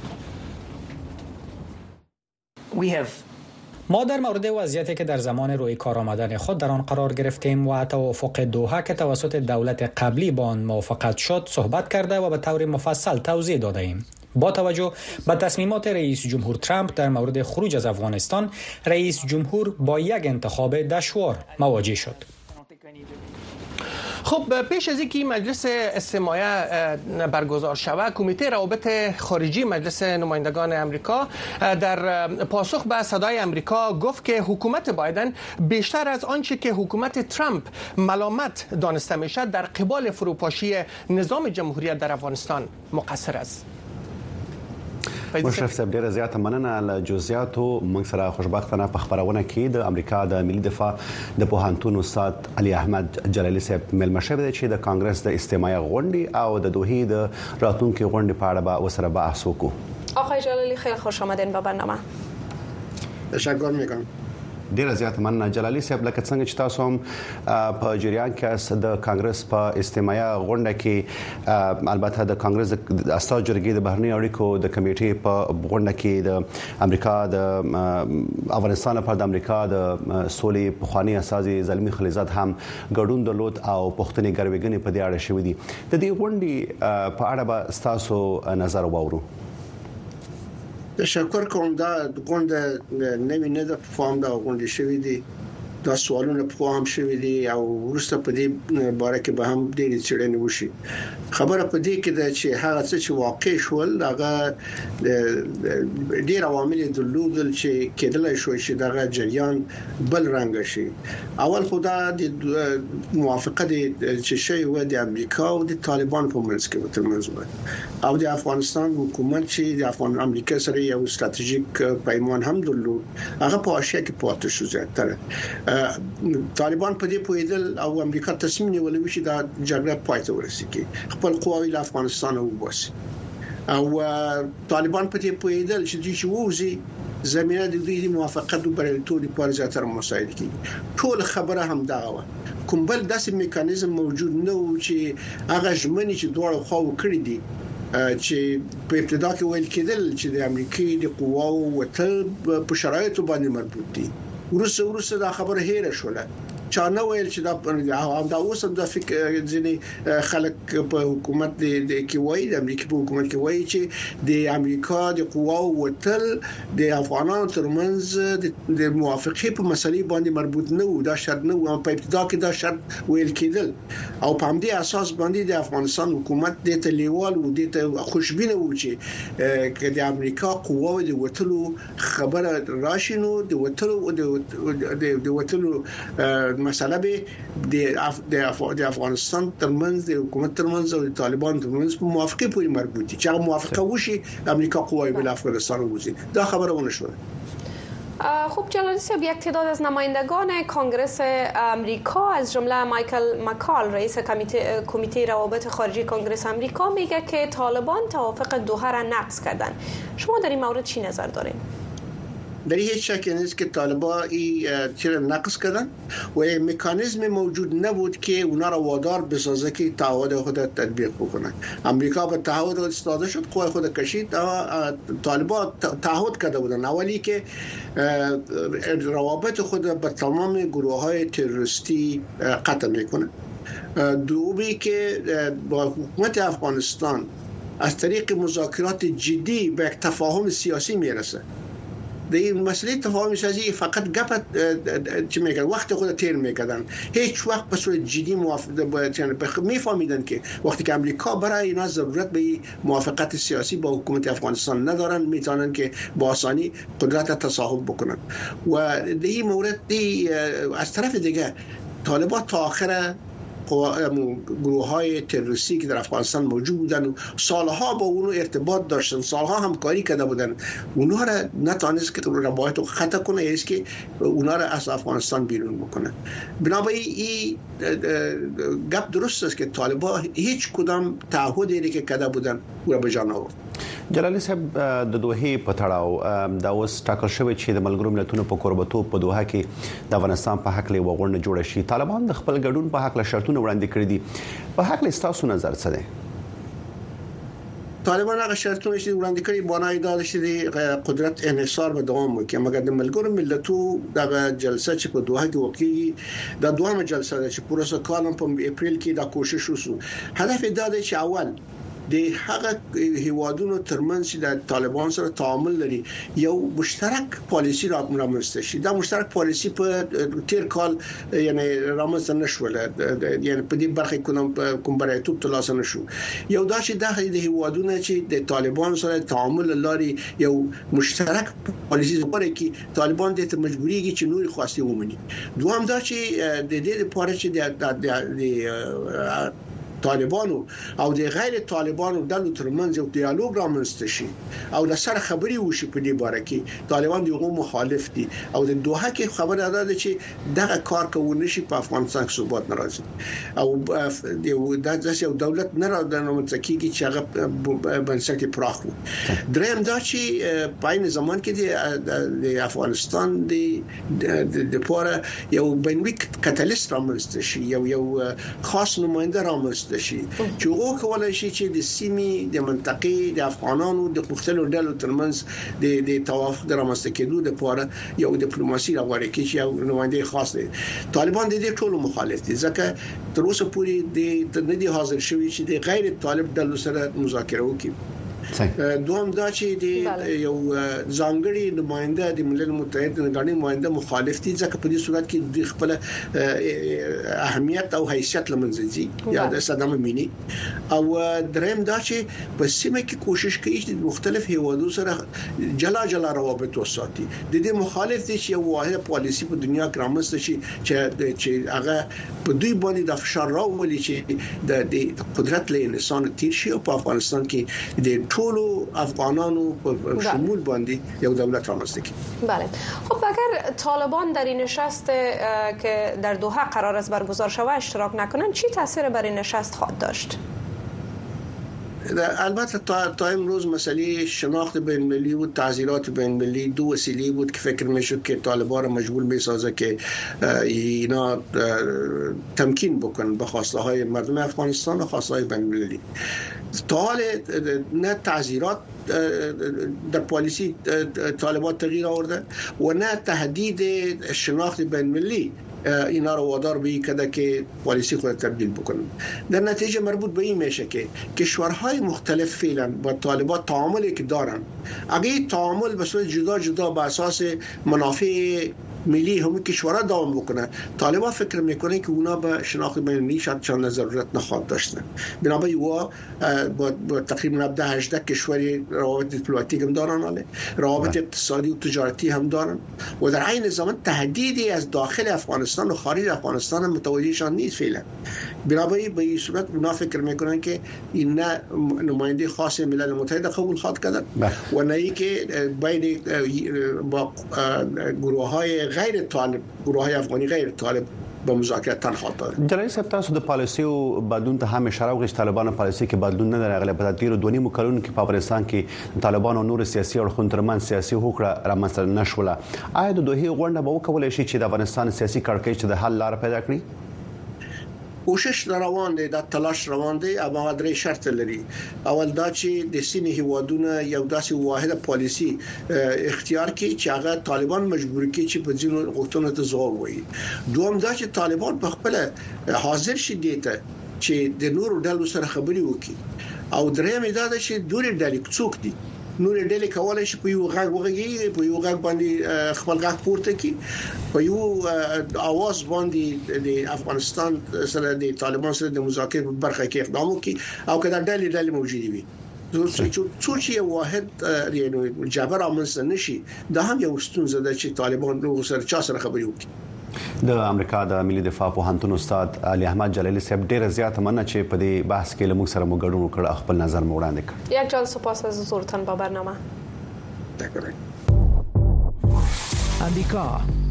ما در مورد وضعیتی که در زمان روی کار آمدن خود در آن قرار گرفتیم و توافق دوحه که توسط دولت قبلی با آن موافقت شد صحبت کرده و به طور مفصل توضیح داده ایم. با توجه به تصمیمات رئیس جمهور ترامپ در مورد خروج از افغانستان رئیس جمهور با یک انتخاب دشوار مواجه شد خب پیش از اینکه مجلس استماعی برگزار شود کمیته روابط خارجی مجلس نمایندگان امریکا در پاسخ به صدای امریکا گفت که حکومت بایدن بیشتر از آنچه که حکومت ترامپ ملامت دانسته می شد در قبال فروپاشی نظام جمهوریت در افغانستان مقصر است. مشرف صاحب ډیره زیاته مننه له جزئیاتو موږ سره خوشبختانه په خبرونه کې د امریکا د ملي دفاع د پوهنتون استاد علي احمد جلالي صاحب ملما شوی دی چې د کانګرس د استماعي غونډې او د دوهې د راتلونکو غونډې په اړه به وسره بحث وکړو آقای جلالی خیلی خوش آمدین به برنامه تشکر میکنم ډیره زیات مننه جلالي صاحب لکه څنګه چې تاسو هم په جریان کې د کانګرس په استماعي غونډه کې البته د کانګرس د استاد جرګې د بهرنی اړیکو د کمیټې په غونډه کې د امریکا د افغانستان لپاره د امریکا د سولې پخوانی اساسي زلمی خلیزات هم ګډون درلود او پښتني ګرويګنې په دې اړه شوې دي. د دې غونډې په اړه به تاسو نظر واورو تشکر کوم دا غونډه نوې نه ده فارم دا غونډه شوې دي دا سوالونه په هم شوې دي او ورسته په دې باره کې به هم ډېر چړنې وشي. خبره په دې کې ده چې هغه څه چې واقع شول هغه ډېر عوامل درلودل چې کېدل شو چې دغه جریان بل رنګ شي. اول خدا د موافقه د چې شی و د امریکا او د طالبان په منځ کې وته منځ او د افغانستان حکومت چې د افغان امریکا سره یو ستراتیژیک پیمان هم درلود. هغه په آسیا کې پاتې شو زیاتره طالبان په دې پویدل او امریکا تصمیم نیولې چې دا جګړه پای ته ورسیږي خپل قواوی له افغانستان وباسي. او طالبان په دې پویدل چې دوی چې ووزي زمينه د دوی د موافقت او بریالیتوب لپاره زیاتره مساعد کیږي ټول خبره هم دا و کوم بل داسې میکانیزم موجود نه و چې هغه ژمنې چې دوه خو کړې دي چې په ابتدا کې ویل کېدل چې د امریکای د قواو وتل په شرایطو باندې مربوط دي ورسره ورسره دا خبره هېره شوله چا نه ویل چې دا دا اوس هم د فکر ځینې خلک په حکومت د کې وایي د امریکا په حکومت کې وایي چې د امریکا د قواو وتل د افغانانو ترمنځ د موافقه په مسلې باندې مربوط نه و دا شرط نه و په ابتدا کې دا شرط ویل کېدل. او په همدې اساس باندې د افغانستان حکومت د تلیوال و د خوشبینه و چې د امریکا قواو د وتلو خبره راشینو د وتلو د وتلو مسله به د د افغانستان ترمنځ د حکومت ترمنځ او د طالبان ترمنځ په موافقه پورې مربوط دي. چې موافقه وشي امریکا قوای بل افغانستان وزي دا خبره ونه شوه. خب جلالی صاحب یک تعداد از نمایندگان کنگرس امریکا از جمله مایکل مکال رئیس کمیته روابط خارجی کنگرس امریکا میگه که طالبان توافق دوحه را نقض کردن. شما در این مورد چی نظر دارین؟ در هیچ شک نیست که طالبا این چرا نقص کردن و مکانیزم موجود نبود که اونا را وادار بسازه که تعهد خود تطبیق بکنن امریکا به تعهد استاده شد قوی خود کشید طالبا تعهد کرده بودن اولی که روابط خود با تمام گروه های تروریستی قطع می‌کنه دومی که با حکومت افغانستان از طریق مذاکرات جدی به یک تفاهم سیاسی می‌رسه د مسئله تفاهم سازی فقط گپ چه میگن وقت خود تیر می‌کردن. هیچ وقت به صورت جدی موافقت میفهمیدن که وقتی که امریکا برای اینا ضرورت به موافقت سیاسی با حکومت افغانستان ندارن می‌تونن که با آسانی قدرت تصاحب بکنن. و این مورد دی از طرف دیگه طالبان تا آخر گروه های تروریستی که در افغانستان موجود بودن و سالها با اونو ارتباط داشتن سالها همکاری کرده بودن. اونها را نتانست که روایت رو خطا کنه یعنی که اونها را از افغانستان بیرون بکنه. بنابراین این گپ درست است که طالبان هیچ کدام تعهدی که کرده بودن او را به جان آورد جلالی صاحب د دوه په تړاو دا اوس ټاکل شوی چې د ملګرو ملتونو په قربتو په دوه کې د افغانستان په حق له وغوړنه جوړ شي. طالبان د خپل ګډون په حق له شرطونو وړاندې کړی دي. په حق له تاسو نظر څه دی؟ طالبان هغه شرطونه چې وړاندې کړي بنای دا چې قدرت انحصار به دوام وکړي. مګر د ملګرو ملتونو د جلسه چې په دوه کې وکړي د دوه جلسه چې پروسه کالم په اپریل کې دا کوشش وسو هدف دا دی چې اول د هغه هیوادونو ترمنځ چې د طالبان سره تعامل لري یو مشترک پالیسی را رامنځته شي. دا مشترک پالیسی په تیر کال یعنی رامنځته نشول یعنی په دې برخه کوم کوم بریتوب ترلاسه نشو یو دا چې د هیوادونو چې د طالبان سره تعامل لري یو مشترک پالیسی لري کې طالبان د مجبوریږي چې نور خواسته ومني. دوام دا چې د دې لپاره چې د طالبانو او د غیر طالبانو ډلو ترمنځ یو ډیالوګ رامنځته شي او د سره خبري وشي په دې باره کې. طالبان دغه مخالف دي او د دوه کې خبره ده چې دغه کار کوي شي په افغانستان کې ثبات ناراضي او د داسې یو دولت نه راځي نو متکیږي چې هغه بنسټي پراخ وي دریم دا چې په این زمان کې د افغانستان د د پوره یو بنوي کاتالیست رامنځته شي یو یو خاص نماینده رامنځته رامنځته شي چې هغه کولای شي چې د سیمې د منطقې د افغانانو د مختلفو ډلو ترمنځ د د توافق د رامنځته کېدو لپاره یو ډیپلوماسي راغوري کې چې یو نماینده خاص دی. طالبان د دې ټولو مخالف دي. ځکه تر اوسه پورې د نه دي حاضر شوی چې د غیر طالب ډلو سره مذاکره وکړي دوم دا چې د یو ځانګړي نماینده د ملل متحد د غړي نماینده مخالف دي ځکه په دې صورت کې د خپل اهمیت او حیثیت لمنځي یا د صدمه مینی او دریم دا چې په سیمه کې کوشش کوي چې مختلف هیوادو سره جلا جلا روابط وساتي د دې مخالف دي چې یو واحد پالیسی په دنیا کې رامنځته شي چې چې هغه په دوی باندې د فشار راولي چې د قدرت له انسان تیر شي او په افغانستان کې د ټولو افغانانو په شمول باندې یو دولت رامنځته کړي. بله. خب اگر طالبان در این نشست که در دوحه قرار است برگزار شود اشتراک نکنند چی تاثیر بر این نشست خواهد داشت؟ البته تا, تا امروز مسئله شناخت بین ملی و تعذیرات بین ملی دو وسیله بود که فکر می‌شد که طالبان را مجبور می‌سازه که اینا تمکین بکن به خواسته های مردم افغانستان و خواسته های بین ملی. تا نه تعذیرات در پالیسی طالبان تغییر آورده و نه تهدید شناخت بین ملی. اینا رو وادار به کده که پالیسی خود تبدیل بکنن. در نتیجه مربوط به این میشه که کشورهای مختلف فعلا با طالبان تعاملی که دارن اگه تعامل به صورت جدا جدا به اساس منافع ملی هم کشورها دوام بکنه. طالبان فکر می‌کنه که اونا به شناخت بین المللی شاید چند ضرورت نخواد داشتن بنابراین وا با تقریبا 18 کشوری روابط دیپلماتیک هم دارن آله روابط اقتصادی و تجارتی هم دارن. و در عین زمان تهدیدی از داخل افغانستان و خارج افغانستان هم متوجهشان نیست فعلا. بنابراین به این صورت اونا فکر می‌کنن که این نه نماینده خاص ملل متحد قبول خواد کردن و نه ای که بین با گروه های غیر طالب گروه های افغانی غیر طالب به مذاکره تنها تا جلال صاحب تاسو د پالیسیو بدلون ته هم اشاره وکړئ طالبانو پالیسي کې بدلون نه راغلی په تیر دوه نیمو کلونو کې په افغانستان کې طالبانو نور سیاسي اړخونو ترمن سیاسي هوکړه رامنځته نشوله آیا د دوه غونډه به وکولای شي چې د افغانستان سیاسي کړکېچ د حل لار پیدا کړي کوشش روان دی د تلاش روان او هغه درې شرط لري. اول دا چې د سینې هوادونه یو داسې واحده پالیسی اختیار کړي چې هغه طالبان مجبور کړي چې په ځینو غوښتنو ته ځواب وایي. دوم دا چې طالبان په خپل حاضر شي دیته چې د نورو ډلو سره خبري وکړي. او درېم دا چې دوی ډلې څوک دي نور ډلې کولای شي په یو غږ وغږي په یو غږ باندې خپل غږ پورته کړي په یو اواز باندې د افغانستان سره د طالبان سره د مذاکرې په برخه کې اقدام وکړي او کله ډلې ډلې موجودې وي څو چې واحد یعنی جبر امنځ نشي دا هم یو ستونزه ده چې طالبان نو سره چا سره خبري وکړي د امریکا د ملي دفاع پوهنتون استاد علي احمد جلالي صاحب ډیره زیاته مننه چې په دې بحث کې لموږ سره مو ګډون وکړ خپل نظر مو وړاندې کړ. یک جان سپاس از حضورتان با برنامه. امریکا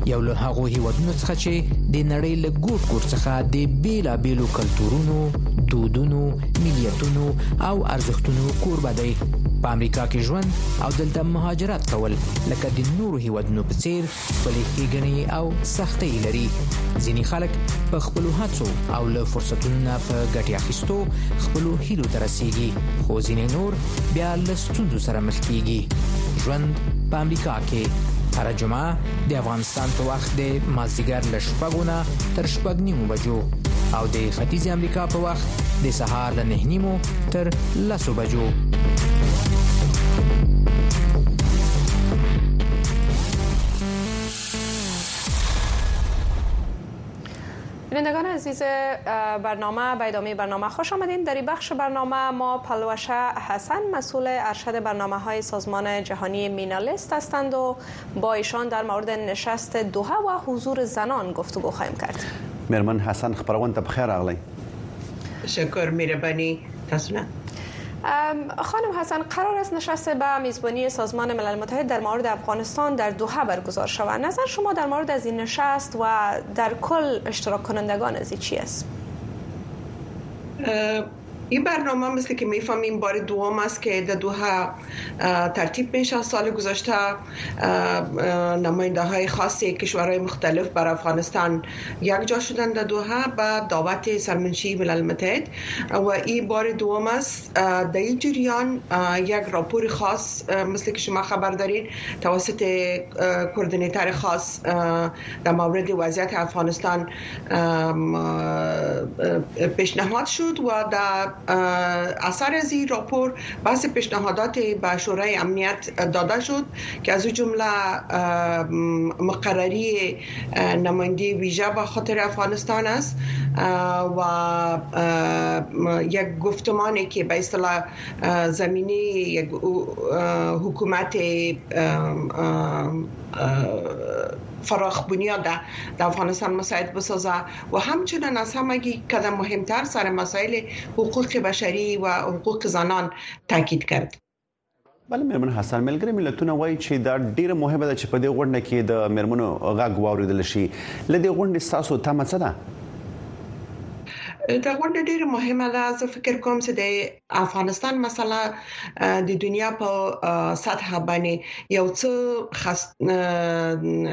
یو له هغه هیوادونو څخه چې د نړۍ له ګوټ ګوټ څخه د بیلا بیلو کلتورونو دودونو ملیتونو او ارزښتونو دی په امریکا کې ژوند او دلته مهاجرت کول لکه د نورو هیوادونو په څیر خپلې ښېګڼې او سختۍ لري. ځینې خلک په خپل هڅو او له فرصتونو په ګټه اخیستو خپل هیلو ته رسیدي خو ځینې نور بیا له ستونزو سره مخ کیږي. ژوند په امریکا کې هر جمعه د افغانستان په وخت د مازیګر ل شپږونه تر شپږ نیمو بجو او د ختیځ امریکا په وخت د سهار له نه نیمو تر لسو بجو بینندگان عزیز برنامه به ادامه برنامه خوش آمدین. در این بخش برنامه ما پلوشه حسن مسئول ارشد برنامه های سازمان جهانی مینالیست هستند و با ایشان در مورد نشست دوحه و حضور زنان گفتگو خواهیم کرد. مرمن حسن خبرون ته بخیر اغلی شکر مهربانی تاسو خانم حسن قرار است نشست به میزبانی سازمان ملل متحد در مورد افغانستان در دوحه برگزار شود نظر شما در مورد از این نشست و در کل اشتراک کنندگان از چی است؟ این برنامه مثل که می‌فهمیم بار دوم است که در دوها ترتیب میشه سال گذشته. نماینده های خاصی کشورهای مختلف بر افغانستان یک جا شدن در دوها با دعوت سرمنشی ملل متحد. و این بار دوم است در این جریان یک راپور خاص مثل که شما خبر دارین توسط کوردینیتر خاص در مورد وضعیت افغانستان پیشنهاد شد و در اثر از این راپور بحث پیشنهادات به شورای امنیت داده شد که از جمله مقرری نماینده ویژه به خاطر افغانستان است. و یک گفتمانی که به اصطلاح زمینه یک حکومت فراخ بنیاد در افغانستان مساعد بسازه و همچنین از همگی قدم مهمتر سر مسائل حقوق بشری و حقوق زنان تاکید کرد بل مرمن حسن ملګری ملتونه وایي چې دا ډیره مهمه ده چې په دې غونډه کې د مرمنو غږ واوریدل شي لدې غونډې تاسو تمه څه ده دا غونډه ډیره مهمه ده زه فکر کوم چې د افغانستان مسله د دنیا په سطح باندې یو څه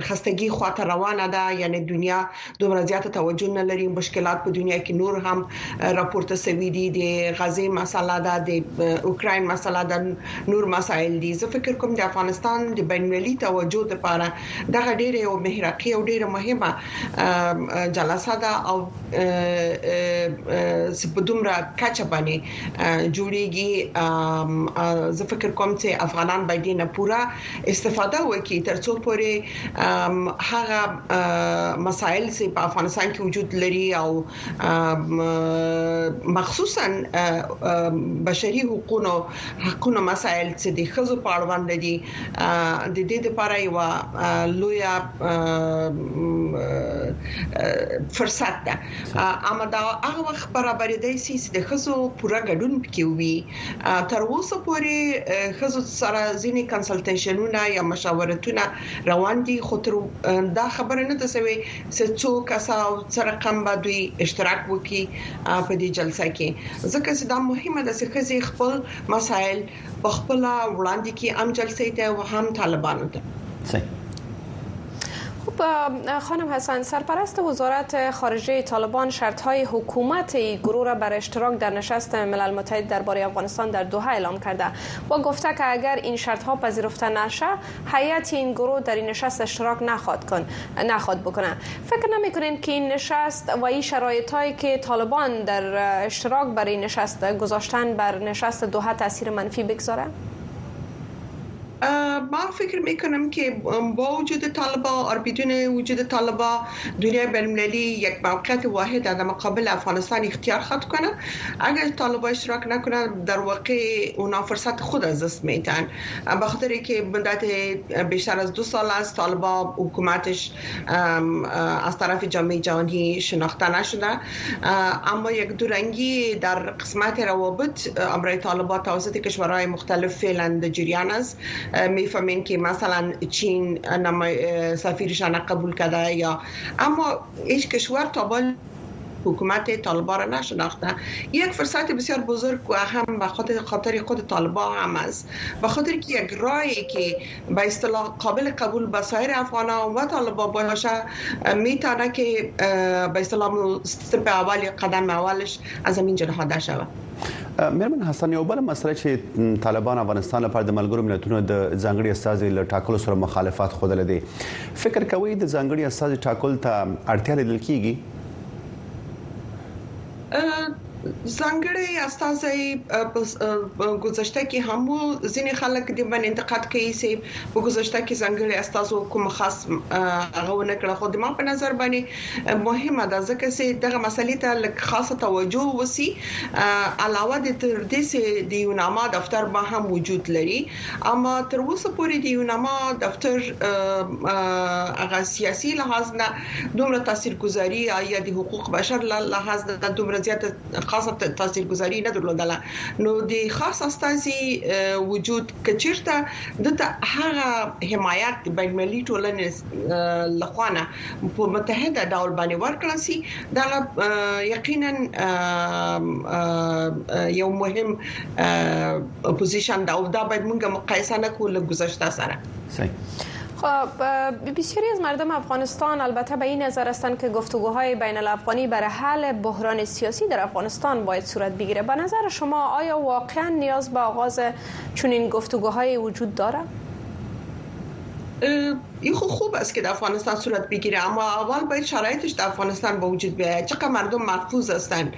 خستګي خواته روانه ده یعنی دنیا دومره زیاته توجه نه لري مشکلات په دنیا کې نور هم راپورته شوي دي د غزې مسله ده د اوکرين مسله ده نور مسایل دي زه فکر کوم د افغانستان د بینالمللي توجه لپاره دغه ډیره یو محرقي او ډیره مهمه جلسه ده او په دومره کچه باندې جوړیږي زه فکر کوم چې افغانان باید نه پورا استفاده وکړي. ترڅو پورې هغه مسایل چې په افغانستان کې وجود لري او مخصوصا بشري حقوقو حقوقو مسایل چې د خزو په اړوند دي د دې لپاره یو لوی فرصت ده. اما دا هغه وخت برابرېدای شي چې د خزو پوره ګډون پکې وي تر اوسه پورې خزو سره ځینې کنسلټیشنونه یا مشاورتونه روان دي خو تر دا خبره نه ده سوي چې څوک کسا سره کم به دوی اشتراک وکړي په دې جلسه کې ځکه چې دا مهمه ده چې خزي خپل مسایل په خپل وړاندې کې ام جلسې ته هم طالبانو ته صحیح خب خانم حسن سرپرست وزارت خارجه طالبان شرط های حکومت گروه را بر اشتراک در نشست ملل متحد درباره افغانستان در دوحه اعلام کرده. و گفته که اگر این شرط ها پذیرفته نشه هیئت این گروه در این نشست اشتراک نخواد کن نخواد بکنه. فکر نمی کنین که این نشست و این شرایط هایی که طالبان در اشتراک برای نشست گذاشتن بر نشست دوحه تاثیر منفی بگذاره؟ ما فکر می‌کنم که با وجود طالبا اور بدون وجود طالبا دنیا بین‌المللی یک موقعیت واحد در مقابل افغانستان اختیار خواهد کنه. اگر طالبا اشتراک نکنه در واقع اونا فرصت خود از دست میتن به خاطر که مدت بیشتر از دو سال است طالبا حکومتش از طرف جامعه جهانی شناخته نشده. اما یک دورنگی در قسمت روابط امرای طالبا توسط کشورهای مختلف فعلا جریان است. می‌فهمین که مثلا چین سفیرشان قبول کرده یا اما هیچ کشور تا حکومت طالبان را نشناخته یک فرصت بسیار بزرگ و هم به خاطر خاطر خود طالبان هم است. به خاطر که یک راهی که به اصطلاح قابل قبول به سایر افغان و طالبان باشه میتونه که به اصطلاح استپ اول قدم اولش از همین جنها شود. مرمن حسن یو بل مسله چې طالبان افغانستان لپاره د ملګرو ملتونو د ځانګړي استاذ له ټاکلو سره مخالفت خوده لدی فکر کوي د ځانګړي استاذ ټاکل ته اړتیا لیدل کیږي 嗯 استازي په گذشته کې هم ځینې خلک د باندې انتقاد کوي چې په گذشته کې ځانګړي استازو کوم خاص هغه ونه کړ خو د ما په نظر باندې مهمه ده ځکه چې دغه مسلې ته لږ خاصه توجه وسی علاوه د تر دې چې د یوناما دفتر به هم وجود لري. اما تر اوسه پورې د یوناما دفتر هغه سیاسي لحاظ نه دومره تاثیرګذاري یا د حقوق بشر لحاظ نه دومره زیاته خاصه تاثیرګذاري نه درلودله نو د خاص استازي وجود کچیرته د هغه حمایت بین المللي ټولنې لخوانه په متحده ډول باندې ورکړل سي. دا یقینا یو مهم پوزیشن دا او دا باید موږ مقایسه نکړو له گذشته سره. صحیح خب بسیاری از مردم افغانستان البته به این نظر هستند که گفتگوهای بین الافغانی برای حل بحران سیاسی در افغانستان باید صورت بگیره به نظر شما آیا واقعا نیاز به آغاز چنین گفتگوهای وجود داره؟ این خب خوب است که در افغانستان صورت بگیره اما اول باید شرایطش در افغانستان به وجود بیاید چقدر مردم محفوظ هستند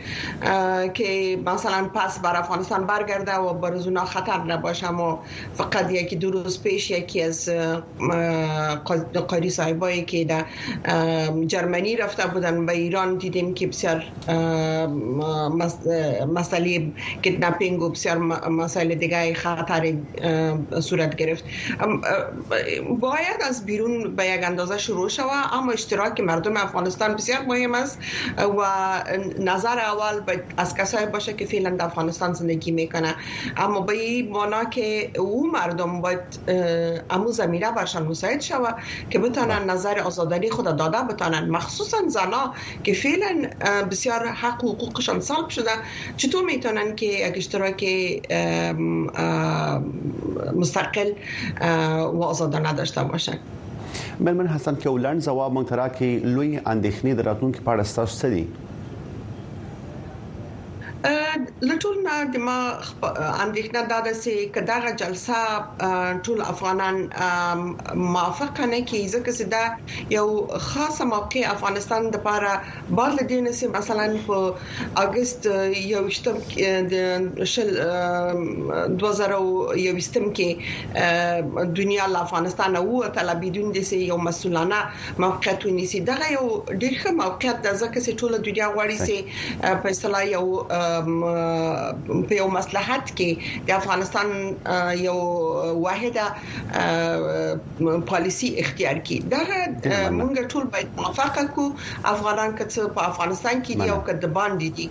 که مثلا پس بر افغانستان برگرده و بر اونا خطر نباشه اما فقط یکی دو روز پیش یکی از قاری صاحبایی که در جرمنی رفته بودن به ایران دیدیم که بسیار مسئله کدنپینگ و بسیار مسائل دیگه خطر صورت گرفت. باید از بیرون به یک اندازه شروع شود اما اشتراک مردم افغانستان بسیار مهم است و نظر اول از کسایی باشه که فعلا در افغانستان زندگی می‌کنه اما به این معنا که او مردم باید امو زمینه برشان مساعد شود که بتانن نظر آزادانی خود داده بتانن مخصوصا زنا که فعلا بسیار حق و حقوقشان سلب شده. چطور می‌تونن که یک اشتراک مستقل و آزادانه داشته باشن؟ مېرمن حسن کولند ځواب مونږ ترا کې لوی اندېښنې دراتون کې پاړستاش سړي لټول نه د ما اندېښنه دا ده چې کداغه جلسه ټول افغانان موافق نه کی ځکه چې دا یو خاصه موقع افغانستان د لپاره بار لدین چې مثلا په اگست یو شتم د شل 2021 کې دنیا له افغانستان او ته بدون د یو مسولانه موقعیت ونیسي. دا یو ډېر ښه موقعیت ده. ځکه چې ټول دنیا غواړي چې په اصطلاح یو په یو مصلحت کې د افغانستان یو واحده پالیسی اختیار کړي. دا موږ ټول باید موافقه کو افغانان کڅ په افغانستان کې دی او کډ باندې دي.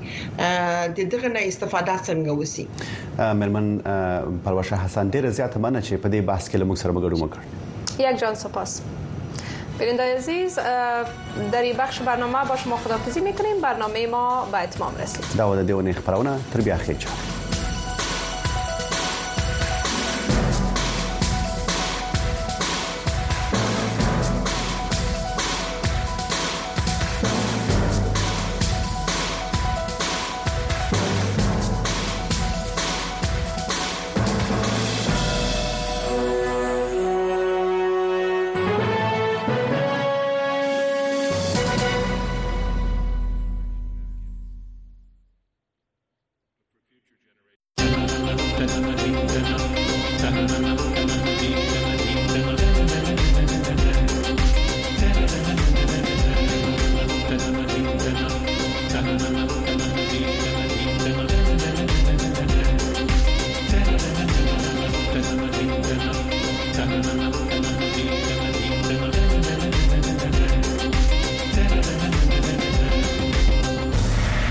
د دغه نه استفاده څنګه وسی ملمن پروشه حسن ډیره زیاته مننه چې په دې بحث کې موږ سره مګړو مکړ یک جان سپاس بیننده عزیز در این بخش برنامه با شما خدافزی میکنیم. برنامه ما به اتمام رسید. داود دیوانی خبرونه تر بیا